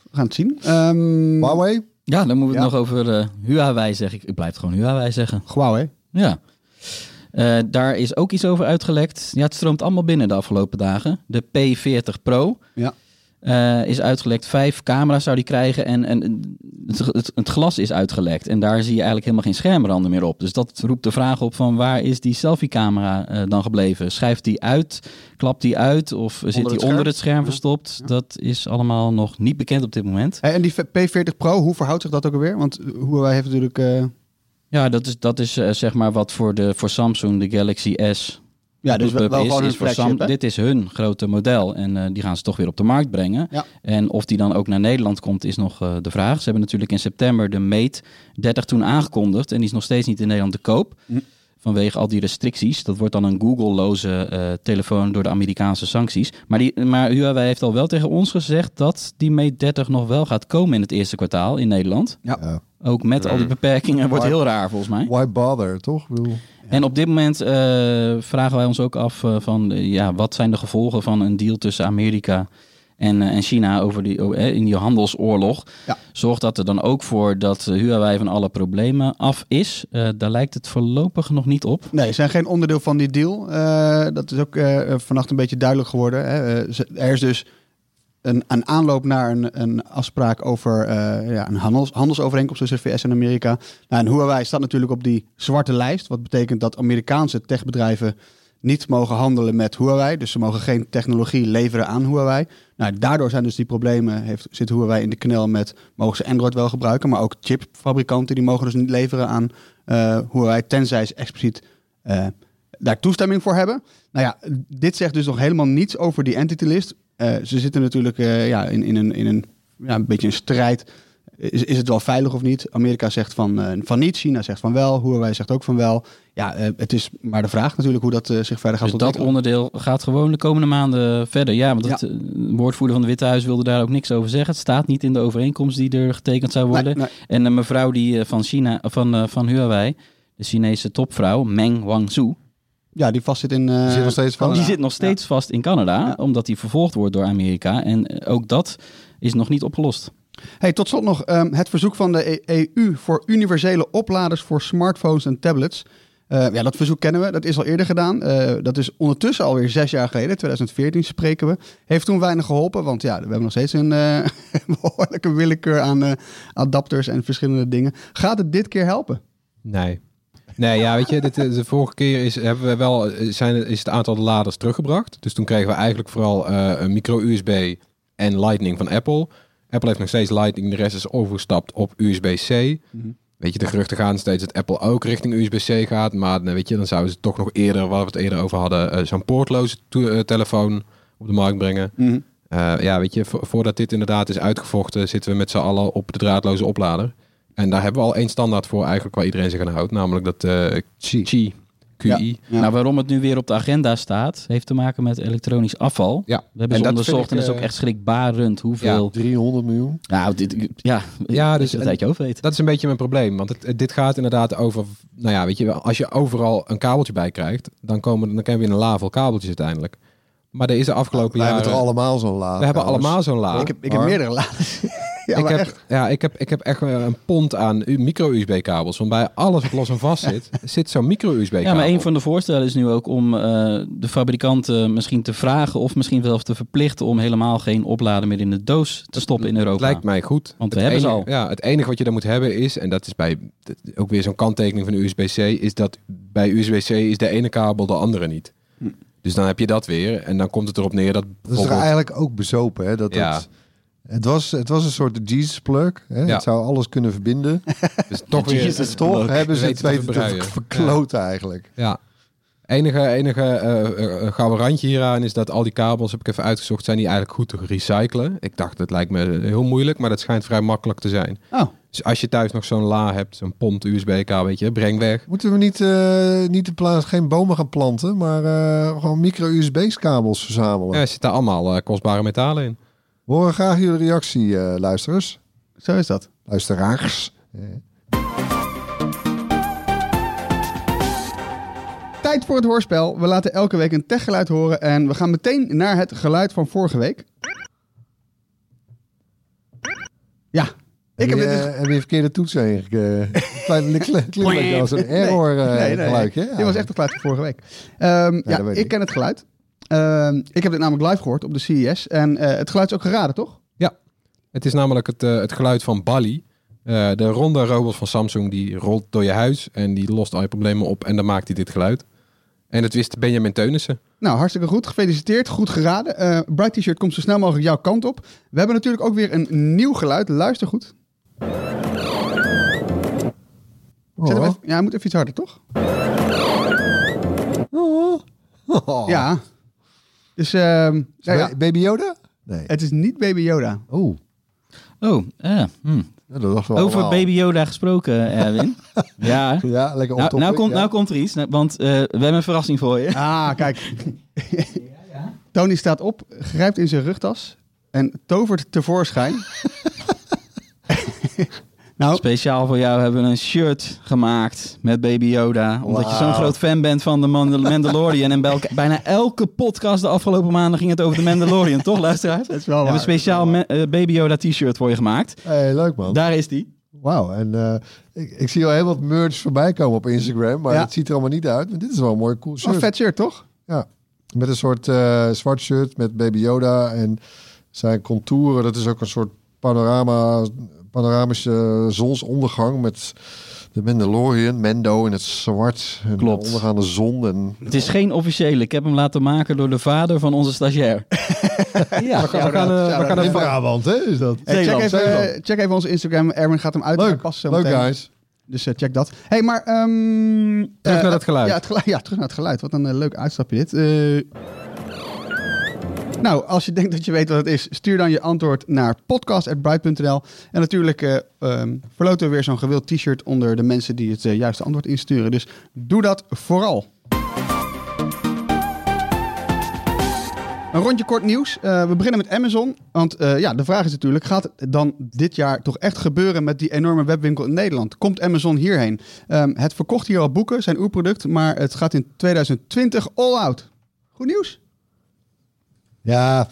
We gaan het zien. Ehm
Huawei?
Ja, dan moeten we het
Ja.
nog over eh Huawei zeggen. Ik blijf het gewoon Huawei zeggen.
Huawei.
Ja. Eh, daar is ook iets over uitgelekt. Ja, het stroomt allemaal binnen de afgelopen dagen. De P40 Pro.
Ja.
Eh, is uitgelekt. Vijf camera's zou die krijgen en, en het, het, het glas is uitgelekt. En daar zie je eigenlijk helemaal geen schermranden meer op. Dus dat roept de vraag op van waar is die selfie-camera eh, dan gebleven? Schrijft die uit? Klapt die uit? Of zit die
scherm?
onder het scherm
Ja.
verstopt? Dat is allemaal nog niet bekend op dit moment.
Hey, en die P40 Pro, hoe verhoudt zich dat ook alweer? Want Huawei heeft natuurlijk... eh,
Ja, dat is, dat is eh, zeg maar wat voor, de, voor Samsung de Galaxy S
ja, dus wel,
Pup
wel
is,
gewoon een
is voor Sam, dit is hun grote model en eh, die gaan ze toch weer op de markt brengen.
Ja.
En of die dan ook naar Nederland komt is nog eh, de vraag. Ze hebben natuurlijk in september de Mate 30 toen aangekondigd en die is nog steeds niet in Nederland te koop.
Hm.
Vanwege al die restricties. Dat wordt dan een Google-loze eh, telefoon door de Amerikaanse sancties. Maar, die, maar Huawei heeft al wel tegen ons gezegd dat die Mate 30 nog wel gaat komen in het eerste kwartaal in Nederland.
Ja.
Ook met al die beperkingen wordt heel raar volgens mij.
Why bother, toch?
En op dit moment eh, vragen wij ons ook af eh, van ja, wat zijn de gevolgen van een deal tussen Amerika en, eh, en China over die, in die handelsoorlog.
Ja.
Zorgt dat er dan ook voor dat Huawei van alle problemen af is? Daar lijkt het voorlopig nog niet op.
Nee, ze zijn geen onderdeel van die deal. Dat is ook vannacht een beetje duidelijk geworden. Hè. Er is dus een, een aanloop naar een, een afspraak over eh, ja, een handels, handelsovereenkomst tussen VS en Amerika. Nou, en Huawei staat natuurlijk op die zwarte lijst. Wat betekent dat Amerikaanse techbedrijven niet mogen handelen met Huawei. Dus ze mogen geen technologie leveren aan Huawei. Nou, daardoor zijn dus die problemen, heeft, zit Huawei in de knel met, mogen ze Android wel gebruiken, maar ook chipfabrikanten die mogen dus niet leveren aan eh, Huawei, tenzij ze expliciet eh, daar toestemming voor hebben. Nou ja, dit zegt dus nog helemaal niets over die entity list. Eh, ze zitten natuurlijk eh, ja, in, in, een, in een, ja, een beetje een strijd. Is, is het wel veilig of niet? Amerika zegt van, eh, van niet, China zegt van wel, Huawei zegt ook van wel. Ja, het is maar de vraag natuurlijk hoe dat zich verder gaat
Dus dat onderdeel gaat gewoon de komende maanden verder. Ja, want het, de woordvoerder van het Witte Huis wilde daar ook niks over zeggen. Het staat niet in de overeenkomst die er getekend zou worden.
Nee, nee.
En de mevrouw die van, China, van, van Huawei, de Chinese topvrouw, Meng Wanzhou,
Ja, die vast zit in... eh,
Die zit nog steeds vast.
die zit nog steeds vast in Canada,
Ja.
omdat hij vervolgd wordt door Amerika. En eh, ook dat is nog niet opgelost.
Hey, tot slot nog ehm, het verzoek van de EU voor universele opladers voor smartphones en tablets. Eh, ja, dat verzoek kennen we. Dat is al eerder gedaan. Eh, dat is ondertussen alweer zes jaar geleden. 2014 spreken we. Heeft toen weinig geholpen. Want ja, we hebben nog steeds een eh, behoorlijke willekeur aan eh, adapters en verschillende dingen. Gaat het dit keer helpen?
Nee. Nee, ja, weet je, dit, is- de vorige keer is, hebben we wel, zijn, is het aantal laders teruggebracht. Dus toen kregen we eigenlijk vooral eh, een micro-USB en Lightning van Apple. Apple heeft nog steeds Lightning, de rest is overgestapt op USB-C. Weet je, de geruchten gaan steeds dat Apple ook richting USB-C gaat. Maar nou, weet je, dan zouden ze toch nog eerder, waar we het eerder over hadden, eh, zo'n poortloze eh, telefoon op de markt brengen. Eh, ja, weet je, vo- voordat dit inderdaad is uitgevochten, zitten we met z'n allen op de draadloze oplader. En daar hebben we al één standaard voor eigenlijk waar iedereen zich aan houdt. Namelijk dat eh Qi. QI.
Ja.
Nou, waarom het nu weer op de agenda staat, heeft te maken met elektronisch afval.
Ja.
We hebben
En
ze
dat
onderzocht en dat is ook
eh,
echt schrikbarend hoeveel...
300 miljoen.
Nou, dit, ja,
Ja, dus-
dat je weet.
Dat is een beetje mijn probleem. Want het, dit gaat inderdaad over... Nou ja, weet je, als je overal een kabeltje bij krijgt... dan, komen, dan krijg je een la vol kabeltjes uiteindelijk. Maar er is de afgelopen
Wij
jaren...
hebben toch allemaal zo'n laag.
we hebben allemaal zo'n la.
ik heb, ik heb meerdere laders. ja,
ik, heb,
echt.
ja, ik, heb, ik heb echt een pond aan micro-USB-kabels. Want bij alles wat los en vast zit, zit zo'n micro-USB-kabel.
Ja, maar een van de voorstellen is nu ook om eh, de fabrikanten misschien te vragen of misschien zelfs te verplichten om helemaal geen oplader meer in de doos te stoppen in Europa.
Lijkt mij goed.
Want we
Het
hebben ze
enige-
al.
Ja, het enige wat je dan moet hebben is, en dat is bij ook weer zo'n kanttekening van de USB-C, is dat bij USB-C is de ene kabel de andere niet.
Hm.
Dus dan heb je dat weer. En dan komt het erop neer dat
Dat is eigenlijk ook bezopen, hè? Dat
Ja.
Het, was, het was een soort Jesus plug. Hè?
Ja.
Het zou alles kunnen verbinden.
Dus toch weer...
Jesus.
Toch
Plug.
hebben ze het
Weten te
verkloten eigenlijk.
Ja. Enige, enige eh, gouden randje hieraan is dat al die kabels, heb ik even uitgezocht, zijn die eigenlijk goed te recyclen. Ik dacht, dat lijkt me heel moeilijk, maar dat schijnt vrij makkelijk te zijn.
Oh,
Dus als je thuis nog zo'n la hebt, zo'n pont USB-kabel, weet je, breng weg.
Moeten we niet, eh, niet in plaats geen bomen gaan planten, maar eh, gewoon micro-USB-kabels verzamelen?
Ja, er zitten allemaal kostbare metalen in.
We horen graag jullie reactie, eh, luisterers.
zo is dat.
Luisteraars.
Tijd voor het hoorspel. We laten elke week een techgeluid horen en we gaan meteen naar het geluid van vorige week. Ja, ik heb
heb,
dit
je,
dus...
heb je verkeerde toets eigenlijk? eh klein klinkt als een error eh,
nee, nee,
geluidje.
Dit was echt het geluid van vorige week. Ja, ik. ken het geluid. Ehm, ik heb dit namelijk live gehoord op de CES. En eh, het geluid is ook geraden, toch?
Het is namelijk het, eh, het geluid van Bali. Eh, de ronde robot van Samsung die rolt door je huis en die lost al je problemen op en dan maakt hij dit geluid. En het wist Benjamin Teunissen.
Nou, hartstikke goed. Gefeliciteerd. Goed geraden. Bright T-shirt komt zo snel mogelijk jouw kant op. We hebben natuurlijk ook weer een nieuw geluid. Luister goed. Zet hem
Oh.
even- ja, hij moet even iets harder, toch?
Oh.
Ja. Dus, ehm, nou ja,
Baby Yoda? Nee.
het is niet Baby Yoda.
Oh,
Oh, eh, hm.
ja, we
over
allemaal.
Baby Yoda gesproken, Erwin. ja.
Ja, lekker op
Nou, nou, komt, nou komt er iets, nou, want eh, we hebben een verrassing voor je.
Ah, kijk. Tony staat op, grijpt in zijn rugtas en tovert tevoorschijn. nou,
Speciaal voor jou hebben we een shirt gemaakt met Baby Yoda. Omdat je zo'n groot fan bent van de Mandal- Mandalorian. En bij elke- bijna elke podcast de afgelopen maanden ging het over de Mandalorian, toch luisteraars? We
dat is wel
hebben een
waar.
speciaal me- eh, Baby Yoda t-shirt voor je gemaakt.
Hey, leuk man.
Daar is die.
Wauw. En eh, ik, ik zie al heel wat merch voorbij komen op Instagram. Maar
Ja.
het ziet er allemaal niet uit. Maar dit is wel een mooi cool shirt.
een vet shirt, toch?
Met een soort eh, zwart shirt met Baby Yoda. En zijn contouren. Dat is ook een soort panorama, panoramische zonsondergang. Met de Mandalorian, Mendo in het zwart. En
Klopt.
de ondergaande zon. En
Het is geen officiële. Ik heb hem laten maken door de vader van onze stagiair. ja,
We gaan, we gaan, eh, we gaan
in Brabant, hè? Is dat?
Hey, check, even, eh, check even onze Instagram. Erwin gaat hem uit
Leuk,
passen.
leuk guys.
Dus eh, check dat. hey, maar... ehm,
Terug
eh,
naar het geluid.
Ja, het geluid. Ja, terug naar het geluid. Wat een eh, leuk uitstapje dit. Eh, nou, als je denkt dat je weet wat het is, stuur dan je antwoord naar podcast.bright.nl. En natuurlijk eh ehm, verloten we weer zo'n gewild t-shirt onder de mensen die het eh, juiste antwoord insturen. Dus doe dat vooral. Een rondje kort nieuws. Eh, we beginnen met Amazon. Want eh, ja, de vraag is natuurlijk, gaat het dan dit jaar toch echt gebeuren met die enorme webwinkel in Nederland? Komt Amazon hierheen? Ehm, het verkocht hier al boeken, zijn oerproduct, maar het gaat in 2020 all out. Goed nieuws?
Ja,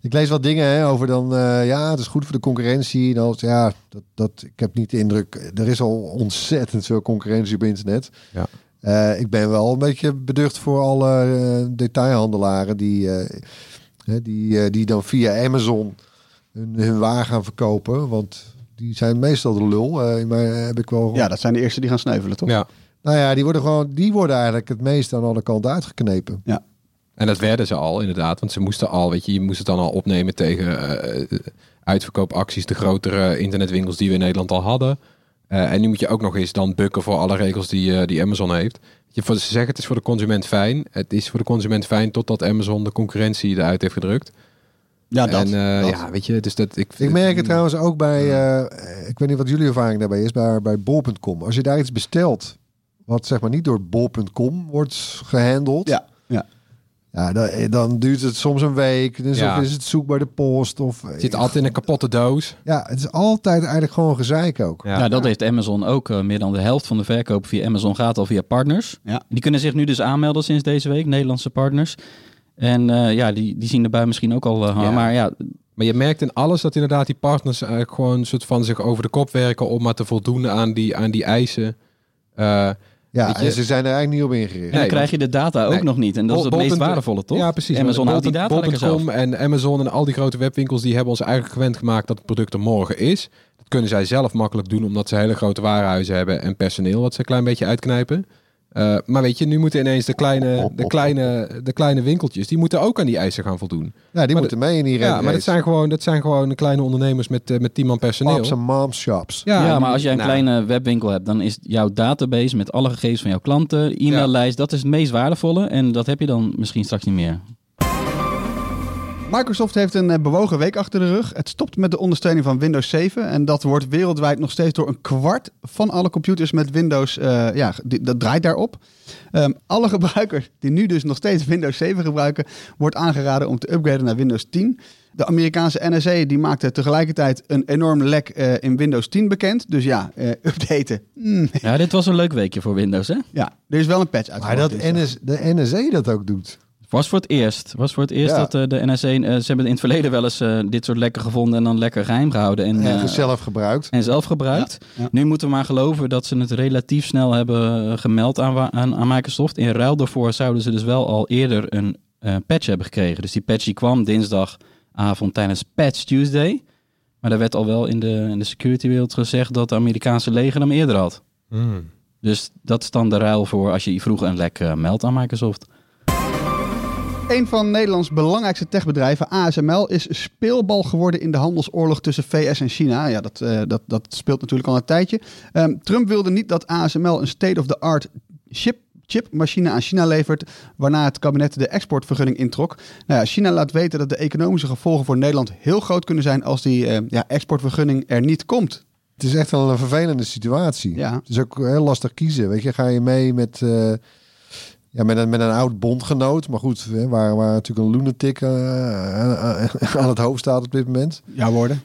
ik lees wat dingen hè, over dan, eh, ja, het is goed voor de concurrentie. En als, ja, dat, dat, ik heb niet de indruk, er is al ontzettend veel concurrentie op internet.
Ja.
Eh, ik ben wel een beetje beducht voor alle eh, detailhandelaren die, eh, hè, die, die dan via Amazon hun, hun waar gaan verkopen. Want die zijn meestal de lul. Eh, maar heb ik wel.
Ja, dat zijn de eerste die gaan sneuvelen, toch?
Ja.
Nou ja, die worden gewoon, die worden eigenlijk het meest aan alle kanten uitgeknepen.
En dat werden ze al, inderdaad. Want ze moesten al, weet je, je moest het dan al opnemen tegen eh, uitverkoopacties, de grotere internetwinkels die we in Nederland al hadden. Eh, en nu moet je ook nog eens dan bukken voor alle regels die, eh, die Amazon heeft. Je, voor, ze zeggen het is voor de consument fijn. Het is voor de consument fijn totdat Amazon de concurrentie eruit heeft gedrukt.
Ja,
en eh,
dat.
ja, weet je, dus dat ik.
Ik merk het trouwens ook bij, eh, ik weet niet wat jullie ervaring daarbij is, bij, bij bol.com. Als je daar iets bestelt, wat zeg maar niet door bol.com wordt gehandeld.
Ja, ja.
Ja, dan, dan duurt het soms een week. Dus
Ja.
of is het zoek bij de post. Of,
Het zit altijd in een kapotte doos.
Ja, het is altijd eigenlijk gewoon gezeik ook.
Ja.
Ja, dat heeft Amazon ook. eh, meer dan de helft van de verkoop via Amazon gaat al via partners.
Ja.
Die kunnen zich nu dus aanmelden sinds deze week, Nederlandse partners. En eh, ja, die, die zien de bui misschien ook al. eh,
Ja.
Maar ja,
Maar je merkt in alles dat inderdaad die partners eigenlijk gewoon een soort van zich over de kop werken om maar te voldoen aan die, aan die eisen. Eh,
Ja, en ze zijn er eigenlijk niet op ingericht.
en dan krijg je de data ook
Nee.
nog niet. En dat is het
Bol-
meest waardevolle, toch?
Ja, precies.
Amazon houdt die data
Bol-
lekker zelf.
Bol.com en Amazon en al die grote webwinkels die hebben ons eigenlijk gewend gemaakt dat het product er morgen is. Dat kunnen zij zelf makkelijk doen omdat ze hele grote warenhuizen hebben en personeel wat ze een klein beetje uitknijpen. Eh, maar weet je, nu moeten ineens de kleine, de, kleine, de kleine winkeltjes, die moeten ook aan die eisen gaan voldoen.
Ja, die
Maar
moeten mee in die
Ja, maar dat zijn gewoon, dat zijn gewoon kleine ondernemers met, eh, met 10 man personeel.
Pops en moms shops.
Ja, maar als jij een
nou,
kleine webwinkel hebt, dan is jouw database met alle gegevens van jouw klanten, e-maillijst, dat is het meest waardevolle. En dat heb je dan misschien straks niet meer.
Microsoft heeft een eh, bewogen week achter de rug. Het stopt met de ondersteuning van Windows 7. En dat wordt wereldwijd nog steeds door een kwart van alle computers met Windows. eh, ja, die- dat draait daarop. Ehm, alle gebruikers die nu dus nog steeds Windows 7 gebruiken, wordt aangeraden om te upgraden naar Windows 10. De Amerikaanse NSA die maakte tegelijkertijd een enorm lek eh, in Windows 10 bekend. Dus ja, eh, updaten. Mm,
Ja, dit was een leuk weekje voor Windows, hè?
ja, er is wel een patch
Maar
uitgebracht.
dat. NS, de NSA dat ook doet.
Was voor het eerst. Was voor het eerst
Ja.
dat eh, de NSA... eh, ze hebben in het verleden wel eens eh, dit soort lekken gevonden en dan lekker geheim gehouden. En,
En zelf gebruikt.
en zelf gebruikt.
Ja, ja.
Nu moeten we maar geloven dat ze het relatief snel hebben gemeld aan, aan, aan Microsoft. In ruil daarvoor zouden ze dus wel al eerder een eh, patch hebben gekregen. Dus die patch die kwam dinsdagavond tijdens Patch Tuesday. Maar daar werd al wel in de, in de security wereld gezegd dat de Amerikaanse leger hem eerder had.
Hmm.
Dus dat is dan de ruil voor als je vroeg een lek meldt aan Microsoft.
Een van Nederlands belangrijkste techbedrijven, ASML, is speelbal geworden in de handelsoorlog tussen VS en China. Ja, dat, eh, dat, dat speelt natuurlijk al een tijdje. Ehm, Trump wilde niet dat ASML een state-of-the-art chip chipmachine aan China levert, waarna het kabinet de exportvergunning introk. Nou ja, China laat weten dat de economische gevolgen voor Nederland heel groot kunnen zijn als die eh, ja, exportvergunning er niet komt.
Het is echt wel een vervelende situatie.
Ja.
Het is ook heel lastig kiezen. Weet je, ga je mee met, eh, ja, met, een, met een oud bondgenoot. Maar goed, hè, waar, waar natuurlijk een lunatic eh, aan, aan het hoofd staat op dit moment.
Jouw woorden?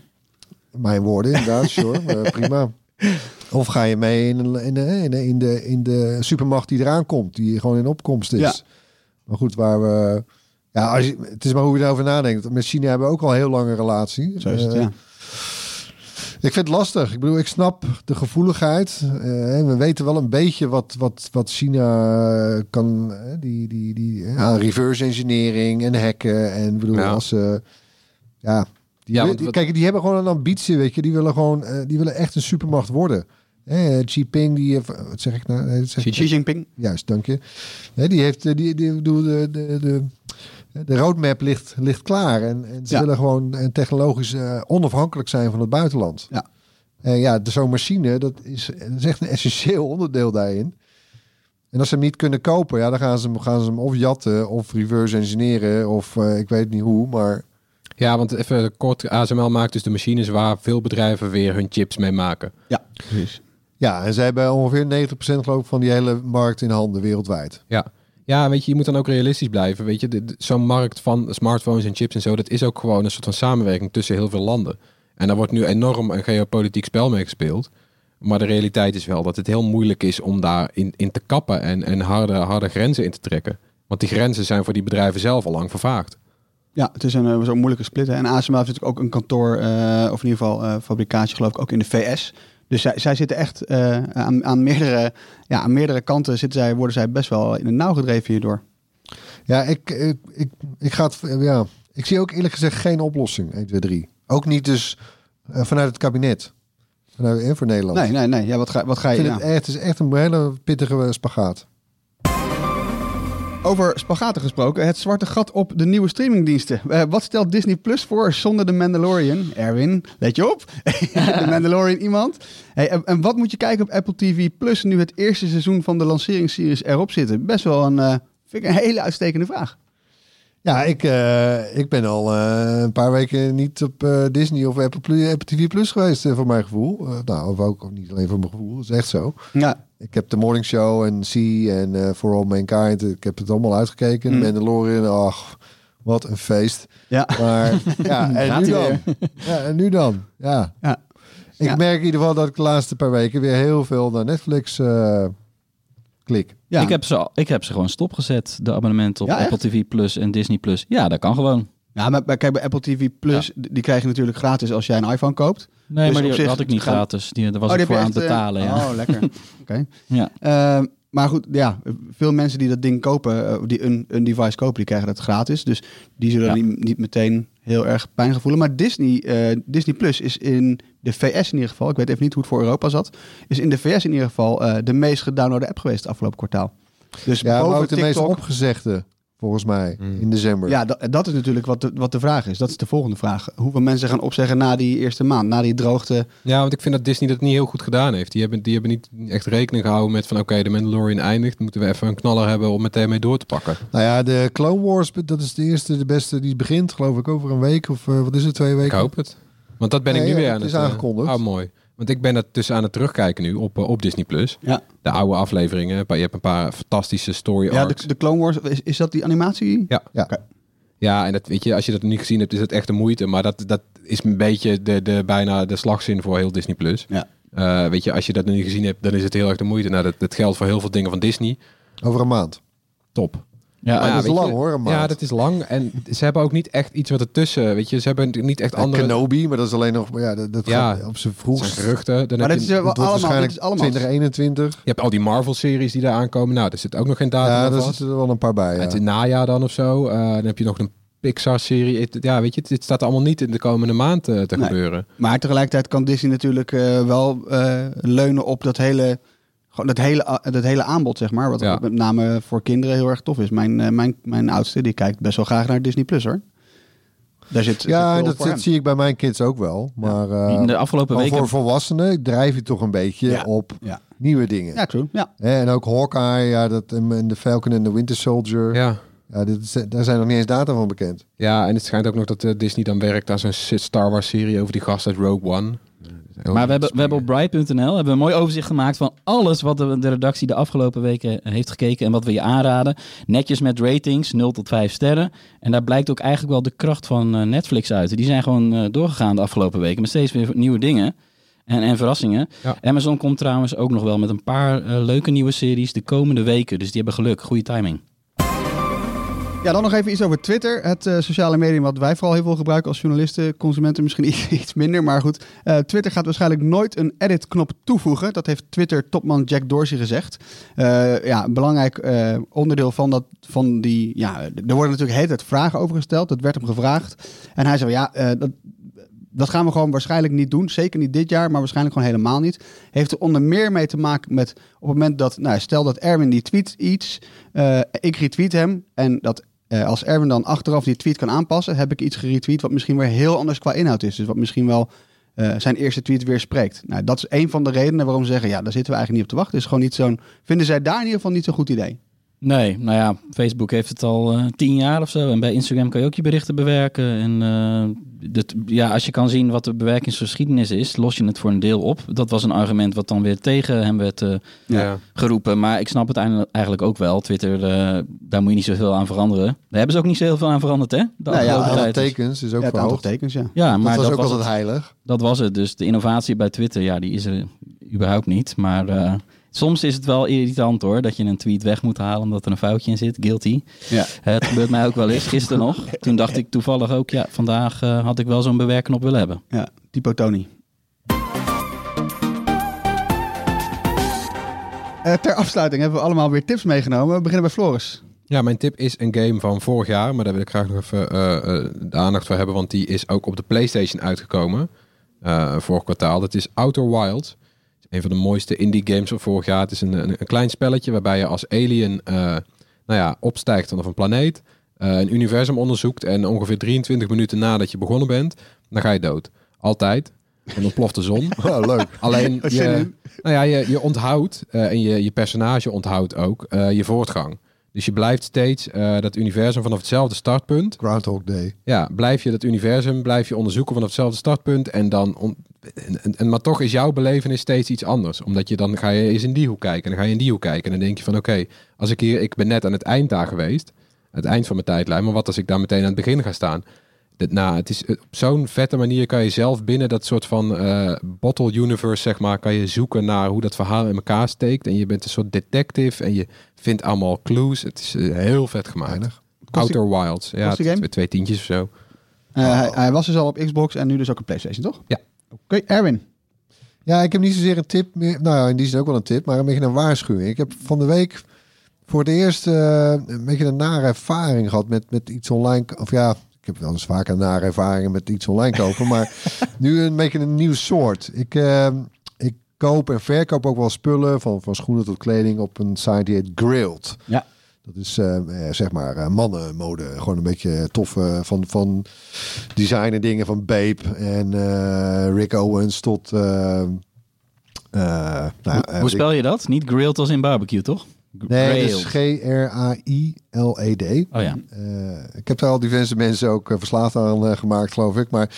Mijn woorden, inderdaad. sure, eh, prima. Of ga je mee in, een- in, de, in, de, in, de, in de supermacht die eraan komt. Die gewoon in opkomst is.
Ja.
Maar goed, waar we... Ja, als je, het is maar hoe je erover nadenkt. Met China hebben we ook al heel lange relatie.
Zo is het,
Eh,
ja.
Ik vind het lastig. Ik bedoel, ik snap de gevoeligheid. Eh, we weten wel een beetje wat, wat, wat China kan. eh, die, die, die, eh, aan reverse engineering en hacken. En bedoel,
Ja.
als ze. ja, die,
Ja, want
die- kijk, die hebben gewoon een ambitie, weet je. Die willen gewoon, eh, die willen echt een supermacht worden. Eh, Xi Jinping, die heeft, wat zeg ik nou? Nee, zeg
Xi Jinping.
Juist, dank je. Hè, die heeft, eh, die, die, bedoel, de, de, de, de roadmap ligt, ligt klaar. En, en ze
Ja.
willen gewoon eh, technologisch eh, onafhankelijk zijn van het buitenland.
Ja.
En ja, zo'n machine, dat is, dat is echt een essentieel onderdeel daarin. En als ze hem niet kunnen kopen, ja, dan gaan ze hem, gaan ze hem of jatten of reverse engineeren of eh, ik weet niet hoe, maar
Ja, want even kort, ASML maakt dus de machines waar veel bedrijven weer hun chips mee maken.
Ja, precies.
ja, en ze hebben ongeveer 90% geloof ik van die hele markt in handen wereldwijd.
Ja. Ja, weet je, je moet dan ook realistisch blijven. Weet je, zo'n markt van smartphones en chips en zo, dat is ook gewoon een soort van samenwerking tussen heel veel landen. En daar wordt nu enorm een geopolitiek spel mee gespeeld. Maar de realiteit is wel dat het heel moeilijk is om daar in, te kappen en, en harde, harde grenzen in te trekken. Want die grenzen zijn voor die bedrijven zelf al lang vervaagd.
Ja, het is een eh, zo'n moeilijke split. hè. En ASML heeft natuurlijk ook een kantoor, eh, of in ieder geval eh, fabrikatie geloof ik, ook in de VS. Dus zij, zij zitten echt eh, aan, aan, meerdere, ja, aan meerdere kanten zitten zij, worden zij best wel in het nauw gedreven hierdoor.
Ja, ik, ik, ik, ik ga het, ja, ik zie ook eerlijk gezegd geen oplossing. 1, 2, 3. Ook niet dus eh, vanuit het kabinet. Vanuit, voor Nederland.
Nee, nee, nee. Ja, wat ga, wat ga
ik
je...
vind
ja.
het, echt, het is echt een hele pittige eh, spagaat.
Over spagaten gesproken, het zwarte gat op de nieuwe streamingdiensten. Eh, wat stelt Disney Plus voor zonder de Mandalorian? Erwin, let je op. de Mandalorian iemand. En wat moet je kijken op Apple TV Plus nu het eerste seizoen van de lanceringsseries erop zitten? Best wel een, eh, vind ik een hele uitstekende vraag.
Ja, ik, eh, ik ben al eh, een paar weken niet op eh, Disney of Apple, Plus- Apple TV Plus geweest, voor mijn gevoel. Nou, of ook niet alleen voor mijn gevoel, dat is echt zo.
Ja,
Ik heb de Morning Show en C en For All Mankind, ik heb het allemaal uitgekeken.
Mm.
Mandalorian, ach, wat een feest.
ja.
Maar ja, en nu dan? Ja, en nu dan? Ja.
ja.
Ik
Ja.
merk in ieder geval dat ik de laatste paar weken weer heel veel naar Netflix eh, klik.
ja.
Ik, heb ze, al- ik heb ze gewoon stopgezet, de abonnementen op
Ja,
Apple TV Plus en Disney Plus. Ja, dat kan gewoon.
Ja, maar kijk, bij Apple TV Plus, die krijg je natuurlijk gratis als jij een iPhone koopt.
Nee,
Dus
maar die
zich
had ik niet
gaan-
gratis. Die, daar was
Oh,
ik voor aan het
eh,
betalen. ja.
Oh, lekker. Oké.
Ja.
Eh, maar goed, ja, veel mensen die dat ding kopen, eh, die een, een device kopen, die krijgen dat gratis. Dus die zullen
Ja.
niet, niet meteen heel erg pijn gevoelen. Maar Disney, eh, Disney Plus is in de VS in ieder geval, ik weet even niet hoe het voor Europa zat, is in de VS in ieder geval eh, de meest gedownloade app geweest afgelopen kwartaal. Dus
Ja,
boven
ook de meest opgezegde, volgens mij,
Mm.
in december.
Ja, dat, dat is natuurlijk wat de, wat de vraag is. Dat is de volgende vraag. Hoeveel mensen gaan opzeggen na die eerste maand, na die droogte?
Ja, want ik vind dat Disney dat niet heel goed gedaan heeft. Die hebben, die hebben niet echt rekening gehouden met van oké, de Mandalorian eindigt. Moeten we even een knaller hebben om meteen mee door te pakken.
Nou ja, de Clone Wars, dat is de eerste, de beste. Die begint, geloof ik, over een week of eh, wat is het, twee
Ik
weken?
hoop het. Want dat ben ik nu
ja,
weer
het
aan
is
het... eh,
aangekondigd.
Oh, mooi. Want ik ben dat dus aan het terugkijken nu op, eh, op Disney+. Plus.
Ja,
De oude afleveringen. Je hebt een paar fantastische story
ja
arcs.
de, de Clone Wars, is, is dat die animatie?
Ja.
Ja.
Oké.
Ja, en dat, weet je, als je dat niet gezien hebt, is het echt de moeite. Maar dat, dat is een beetje de, de, bijna de slagzin voor heel Disney+. Plus.
Ja.
Eh, weet je, als je dat nog niet gezien hebt, dan is het heel erg de moeite. Nou, dat, dat geldt voor heel veel dingen van Disney.
Over een maand.
Top.
Ja,
Maar
ja,
dat is lang
je,
hoor, een maand.
Ja, dat is lang. En ze hebben ook niet echt iets wat ertussen, weet je. Ze hebben niet echt
En
andere...
Kenobi, maar dat is alleen nog... maar Ja, dat, dat
Ja,
gaat op zijn vroegst.
zijn geruchten. Dan
Maar
heb
dit
je,
is allemaal, dit
waarschijnlijk
is allemaal
2021.
je hebt al die Marvel-series die daar aankomen. Nou, er zit ook nog geen datum
Ja, daar zitten er wel een paar bij. Ja.
Het is najaar dan of zo. Eh, dan heb je nog een Pixar-serie. Ja, weet je, dit staat allemaal niet in de komende maand eh, te
Nee.
gebeuren.
Maar tegelijkertijd kan Disney natuurlijk eh, wel eh, leunen op dat hele, gewoon dat, hele, dat hele aanbod, zeg maar. Wat
Ja.
met name voor kinderen heel erg tof is. Mijn, eh, mijn, mijn oudste, die kijkt best wel graag naar Disney Plus, hoor. Daar zit,
Ja,
zit
dat, dat zie ik bij mijn kids ook wel. Maar, eh,
In de afgelopen weken...
voor volwassenen drijf je toch een beetje
Ja.
op
Ja.
nieuwe dingen.
Ja, true. Ja.
Hè, En ook Hawkeye, ja, dat, en de Falcon en de Winter Soldier. Ja.
Ja.
dit is- daar zijn nog niet eens data van bekend.
ja, en het schijnt ook nog dat eh, Disney dan werkt aan zo'n Star Wars-serie over die gast uit Rogue One.
Maar we hebben, we hebben op Bright.nl hebben een mooi overzicht gemaakt van alles wat de, de redactie de afgelopen weken heeft gekeken en wat we je aanraden. Netjes met ratings, 0 tot 5 sterren. En daar blijkt ook eigenlijk wel de kracht van eh, Netflix uit. Die zijn gewoon eh, doorgegaan de afgelopen weken met steeds weer nieuwe dingen. En, en verrassingen.
Ja.
Amazon komt trouwens ook nog wel met een paar eh, leuke nieuwe series de komende weken. Dus die hebben geluk. Goede timing.
Ja, dan nog even iets over Twitter. Het eh, sociale medium wat wij vooral heel veel gebruiken als journalisten. Consumenten misschien iets, minder, maar goed. Eh, Twitter gaat waarschijnlijk nooit een edit-knop toevoegen. Dat heeft Twitter-topman Jack Dorsey gezegd. Eh, ja, een belangrijk onderdeel van, dat, van die... Ja, er worden natuurlijk hele tijd vragen over gesteld. Dat werd hem gevraagd. En hij zei, ja, dat, dat gaan we gewoon waarschijnlijk niet doen. Zeker niet dit jaar, maar waarschijnlijk gewoon helemaal niet. Heeft er onder meer mee te maken met op het moment dat, nou, stel dat Erwin die tweet iets, ik retweet hem en dat eh, als Erwin dan achteraf die tweet kan aanpassen, heb ik iets geretweet wat misschien weer heel anders qua inhoud is. Dus wat misschien wel eh, zijn eerste tweet weer spreekt. Nou, dat is een van de redenen waarom ze zeggen, ja, daar zitten we eigenlijk niet op te wachten. Is gewoon niet zo'n, vinden zij daar in ieder geval niet zo'n goed idee.
Nee, nou ja, Facebook heeft het al eh, tien jaar of zo. En bij Instagram kan je ook je berichten bewerken. En eh, ja, als je kan zien wat de bewerkingsgeschiedenis is, los je het voor een deel op. Dat was een argument wat dan weer tegen hem werd eh,
Ja.
geroepen. Maar ik snap het eigenlijk ook wel. Twitter, eh, daar moet je niet zoveel aan veranderen. Daar hebben ze ook niet zoveel aan veranderd, hè? De
Nou ja,
Het tekens is ook
Ja, het aantal
verhoogd.
tekens, ja.
Ja, maar
dat was ook
was
altijd
het.
heilig.
Dat was het. Dus de innovatie bij Twitter, ja, die is er überhaupt niet. Maar eh, soms is het wel irritant hoor, dat je een tweet weg moet halen omdat er een foutje in zit. Guilty.
Ja.
Het gebeurt mij ook wel eens, gisteren nog. Toen dacht ik toevallig ook, ja, vandaag eh, had ik wel zo'n bewerkknop willen hebben.
Ja, typo Tony. Eh, ter afsluiting hebben we allemaal weer tips meegenomen. We beginnen bij Floris.
Ja, mijn tip is een game van vorig jaar, maar daar wil ik graag nog even eh, eh, de aandacht voor hebben, want die is ook op de PlayStation uitgekomen eh vorig kwartaal. Dat is Outer Wilds. Een van de mooiste indie games van vorig jaar. Het is een, een, een klein spelletje waarbij je als alien eh, nou ja, opstijgt vanaf een planeet, eh, een universum onderzoekt en ongeveer 23 minuten nadat je begonnen bent, dan ga je dood. Altijd. En dan ploft de zon.
Oh, leuk.
Alleen je, nou ja, je, je onthoudt eh, en je, je personage onthoudt ook je voortgang. Dus je blijft steeds dat universum vanaf hetzelfde startpunt.
Groundhog Day.
Ja, blijf je dat universum blijf je onderzoeken vanaf hetzelfde startpunt. En dan on- en, en- maar toch is jouw belevenis steeds iets anders. Omdat je dan ga je eens in die hoek kijken. En dan ga je in die hoek kijken. En dan denk je van oké, als ik hier, ik ben net aan het eind daar geweest. Het eind van mijn tijdlijn. Maar wat als ik daar meteen aan het begin ga staan? Dat, nou, het is eh, op zo'n vette manier kan je zelf binnen dat soort van eh, bottle universe, zeg maar, kan je zoeken naar hoe dat verhaal in elkaar steekt. En je bent een soort detective en je vindt allemaal clues. Het is eh, heel vet gemaakt. Outer Wilds. Ja,
game?
twee tientjes of zo.
Hij, hij was dus al op Xbox en nu dus ook op PlayStation, toch?
Ja.
Oké, Erwin.
Ja, ik heb niet zozeer een tip meer. Nou ja, in die zin ook wel een tip, maar een beetje een waarschuwing. Ik heb van de week voor het eerst eh, een beetje een nare ervaring gehad met, met iets online. Of ja, ik heb wel eens vaker nare ervaringen met iets online kopen, maar nu een beetje een nieuw soort. Ik, eh, ik koop en verkoop ook wel spullen, van, van schoenen tot kleding, op een site die heet Grilled.
Ja.
Dat is eh, eh, zeg maar eh, mannenmode. Gewoon een beetje tof van, van design en dingen van Babe en Rick Owens tot... nou,
hoe, hoe spel je dat? Niet grilled als in barbecue, toch?
Nee, dat is. G-R-A-I-L-E-D.
Oh ja.
Ik heb daar al diverse mensen ook verslaafd aan gemaakt, geloof ik. Maar,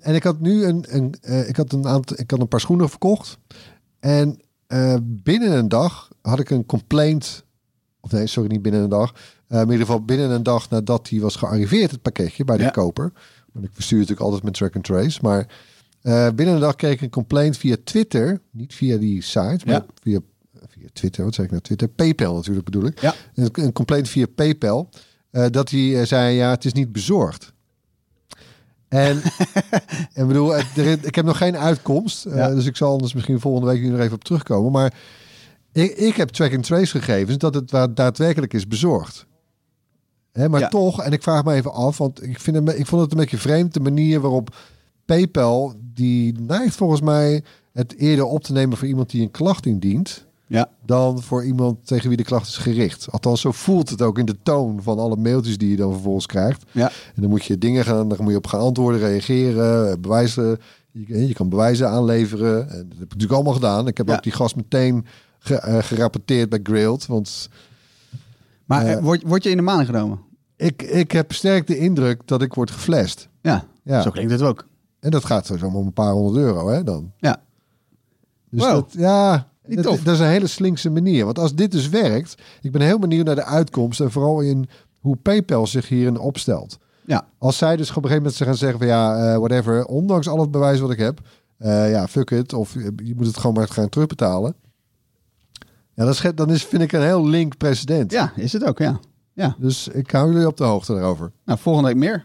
en ik had nu een, een, ik had een, aantal, ik had een paar schoenen verkocht. En binnen een dag had ik een complaint. Of nee, sorry, niet binnen een dag. Eh, in ieder geval binnen een dag nadat die was gearriveerd, het pakketje bij de
Ja.
koper. Want ik verstuur natuurlijk altijd met track and trace. Maar eh, binnen een dag kreeg ik een complaint via Twitter. Niet via die site, maar
Ja.
via via Twitter, wat zeg ik nou? Twitter, PayPal natuurlijk bedoel ik.
Ja.
Een, een complaint via PayPal. eh, dat hij zei, ja, het is niet bezorgd. En, en bedoel, er ik heb nog geen uitkomst. Dus ik zal anders misschien volgende week hier nog even op terugkomen. Maar ik, ik heb track and trace gegevens dat het waar daadwerkelijk is bezorgd. Hè, maar
Ja.
toch, en ik vraag me even af, want ik, vind hem, ik vond het een beetje vreemd de manier waarop PayPal, die neigt volgens mij het eerder op te nemen voor iemand die een klacht indient,
Ja.
dan voor iemand tegen wie de klacht is gericht. Althans, zo voelt het ook in de toon van alle mailtjes die je dan vervolgens krijgt.
Ja.
En dan moet je dingen gaan, dan moet je op gaan antwoorden, reageren, bewijzen. Je, je kan bewijzen aanleveren. En dat heb ik natuurlijk allemaal gedaan. Ik heb
Ja.
ook die gast meteen ge, eh, gerapporteerd bij Grailed, want
Maar
eh,
word, word je in de maan genomen?
ik, ik heb sterk de indruk dat ik word geflasht.
Ja,
Ja.
zo klinkt het ook.
En dat gaat zo om een paar honderd euro, hè, dan.
Ja.
Dus
Wow.
dat, ja,
Niet
dat, dat is een hele slinkse manier. Want als dit dus werkt, ik ben heel benieuwd naar de uitkomst en vooral in hoe PayPal zich hierin opstelt.
Ja.
Als zij dus op een gegeven moment ze gaan zeggen van ja, whatever, ondanks al het bewijs wat ik heb, ja, fuck it, of je moet het gewoon maar gaan terugbetalen. Ja, dat is, dan is, vind ik een heel link precedent.
Ja, is het ook, ja. ja.
Dus ik hou jullie op de hoogte daarover.
Nou, volgende week meer.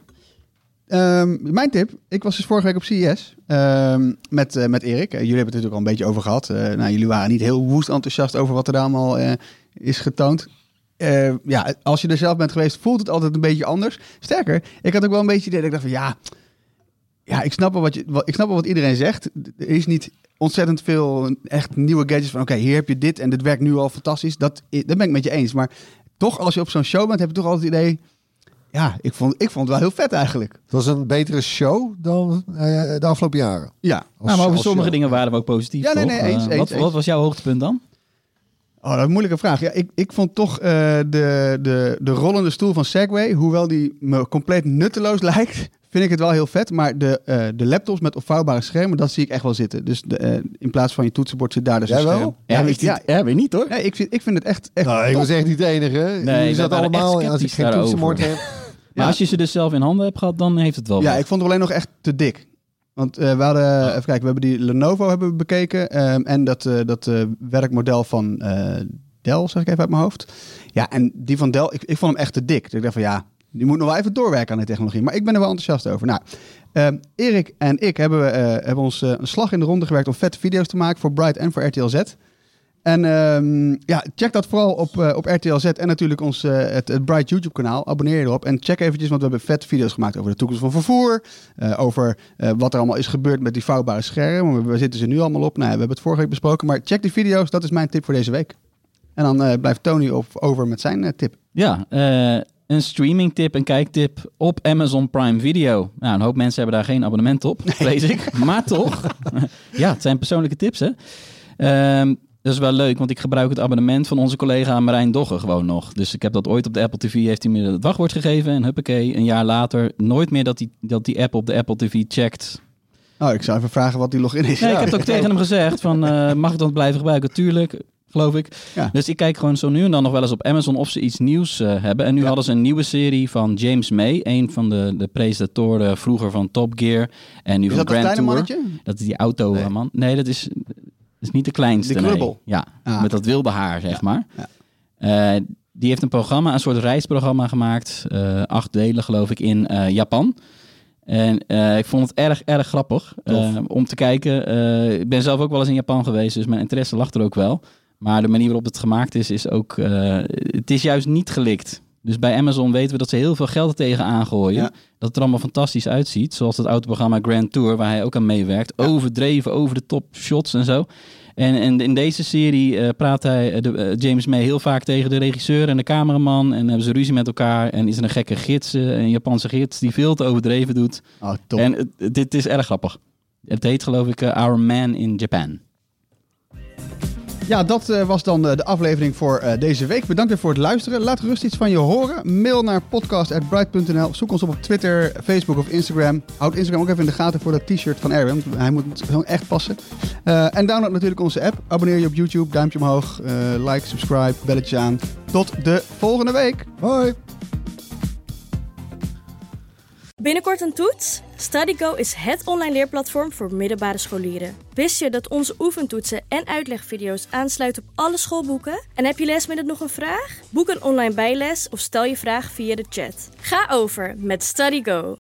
Ehm, mijn tip, ik was dus vorige week op CES ehm, met, eh, met Erik. Eh, jullie hebben het natuurlijk al een beetje over gehad. Eh, nou, jullie waren niet heel woest enthousiast over wat er daar allemaal is getoond. Eh, ja, als je er zelf bent geweest, voelt het altijd een beetje anders. Sterker, ik had ook wel een beetje idee dat ik dacht van ja, ja ik, snap wel wat je, wat, ik snap wel wat iedereen zegt. Er is niet ontzettend veel echt nieuwe gadgets van oké, hier heb je dit en dit werkt nu al fantastisch. Dat, dat ben ik met je eens. Maar toch, als je op zo'n show bent, heb je toch altijd het idee... Ja, ik vond, ik vond het wel heel vet eigenlijk.
Het was een betere show dan eh, de afgelopen jaren.
Ja.
Als-
Nou, maar over sommige
show.
dingen waren we ook positief.
Ja, nee,
toch?
nee, eens,
Eh,
eens,
wat,
eens.
wat was jouw hoogtepunt dan?
Oh, dat is een moeilijke vraag. Ja, ik, ik vond toch eh, de, de, de rollende stoel van Segway, hoewel die me compleet nutteloos lijkt, vind ik het wel heel vet. Maar de, eh, de laptops met opvouwbare schermen, dat zie ik echt wel zitten. Dus de, eh, in plaats van je toetsenbord zit daar dus een
Jij wel?
scherm.
Ja,
ik,
ik,
ja,
ja, weet niet hoor.
nee, ik, vind, ik vind het echt, echt
Nou, ik was echt niet de enige.
Nee, waren echt
allemaal, als ik geen toetsenbord heb.
Maar
Ja.
als je ze dus zelf in handen hebt gehad, dan heeft het wel
Ja,
wat.
ik vond het alleen nog echt te dik. Want eh, we hadden, even kijken, we hebben die Lenovo hebben we bekeken. ehm, en dat, eh, dat werkmodel van eh, Dell, zeg ik even uit mijn hoofd. Ja, en die van Dell, ik, ik vond hem echt te dik. Dus ik dacht van ja, die moet nog wel even doorwerken aan de technologie. Maar ik ben er wel enthousiast over. Nou, ehm, Erik en ik hebben, eh, hebben ons eh, een slag in de ronde gewerkt om vette video's te maken voor Bright en voor RTL Z. En ehm, ja, check dat vooral op, eh, op RTL Z en natuurlijk ons, het, Bright YouTube kanaal. Abonneer je erop en check eventjes, want we hebben vette video's gemaakt over de toekomst van vervoer. over wat er allemaal is gebeurd met die vouwbare schermen. We, zitten ze nu allemaal op. Nou, we hebben het vorige week besproken, maar check die video's. Dat is mijn tip voor deze week. En dan blijft Tony op, over met zijn tip.
Ja, een streaming tip, een kijktip op Amazon Prime Video. Nou, een hoop mensen hebben daar geen abonnement op, lees ik. Maar toch, ja, het zijn persoonlijke tips, hè. Ehm, dat is wel leuk, want ik gebruik het abonnement van onze collega Marijn Dogge gewoon nog. Dus ik heb dat ooit op de Apple TV, heeft hij me het wachtwoord gegeven. En huppakee, een jaar later, nooit meer dat die, dat die app op de Apple TV checkt.
Oh, ik zou even vragen wat die login is.
Nee, ik heb het ook tegen hem gezegd van, eh, mag ik dat blijven gebruiken? Tuurlijk, geloof ik.
Ja.
Dus ik kijk gewoon zo nu en dan nog wel eens op Amazon of ze iets nieuws eh, hebben. En nu
Ja.
hadden ze een nieuwe serie van James May, een van de, de presentatoren vroeger van Top Gear. En nu
Is
van
dat
Grand
kleine
Tour.
mannetje?
Dat is die auto,
Nee.
man. Nee, dat is, dat is niet de kleinste.
Die
nee.
krubbel.
Ja,
Ah.
met dat wilde haar, zeg maar. Eh, die heeft een programma, een soort reisprogramma gemaakt. eh, acht delen, geloof ik, in Japan. En ik vond het erg, erg grappig om te kijken. Ik ben zelf ook wel eens in Japan geweest, dus mijn interesse lag er ook wel. Maar de manier waarop het gemaakt is, is ook... eh, het is juist niet gelikt. Dus bij Amazon weten we dat ze heel veel geld er tegen gooien.
Ja.
Dat het er allemaal fantastisch uitziet. Zoals het autoprogramma Grand Tour, waar hij ook aan meewerkt. Overdreven, over de top shots en zo. En, en in deze serie eh, praat hij, eh, de, James May heel vaak tegen de regisseur en de cameraman. En hebben ze ruzie met elkaar. En is er een gekke gids, een Japanse gids, die veel te overdreven doet.
Oh, top.
En dit is erg grappig. Het heet geloof ik Our Man in Japan.
Ja, dat eh, was dan eh, de aflevering voor eh, deze week. Bedankt weer voor het luisteren. Laat gerust iets van je horen. Mail naar podcast.bright.nl. Zoek ons op op Twitter, Facebook of Instagram. Houd Instagram ook even in de gaten voor dat t-shirt van Erwin. want Hij moet gewoon echt passen. Eh, en download natuurlijk onze app. Abonneer je op YouTube. Duimpje omhoog. eh, like, subscribe, belletje aan. Tot de volgende week.
Hoi.
Binnenkort een toets? StudyGo is het online leerplatform voor middelbare scholieren. Wist je dat onze oefentoetsen en uitlegvideo's aansluiten op alle schoolboeken? En heb je lesmiddag nog een vraag? Boek een online bijles of stel je vraag via de chat. Ga over met StudyGo.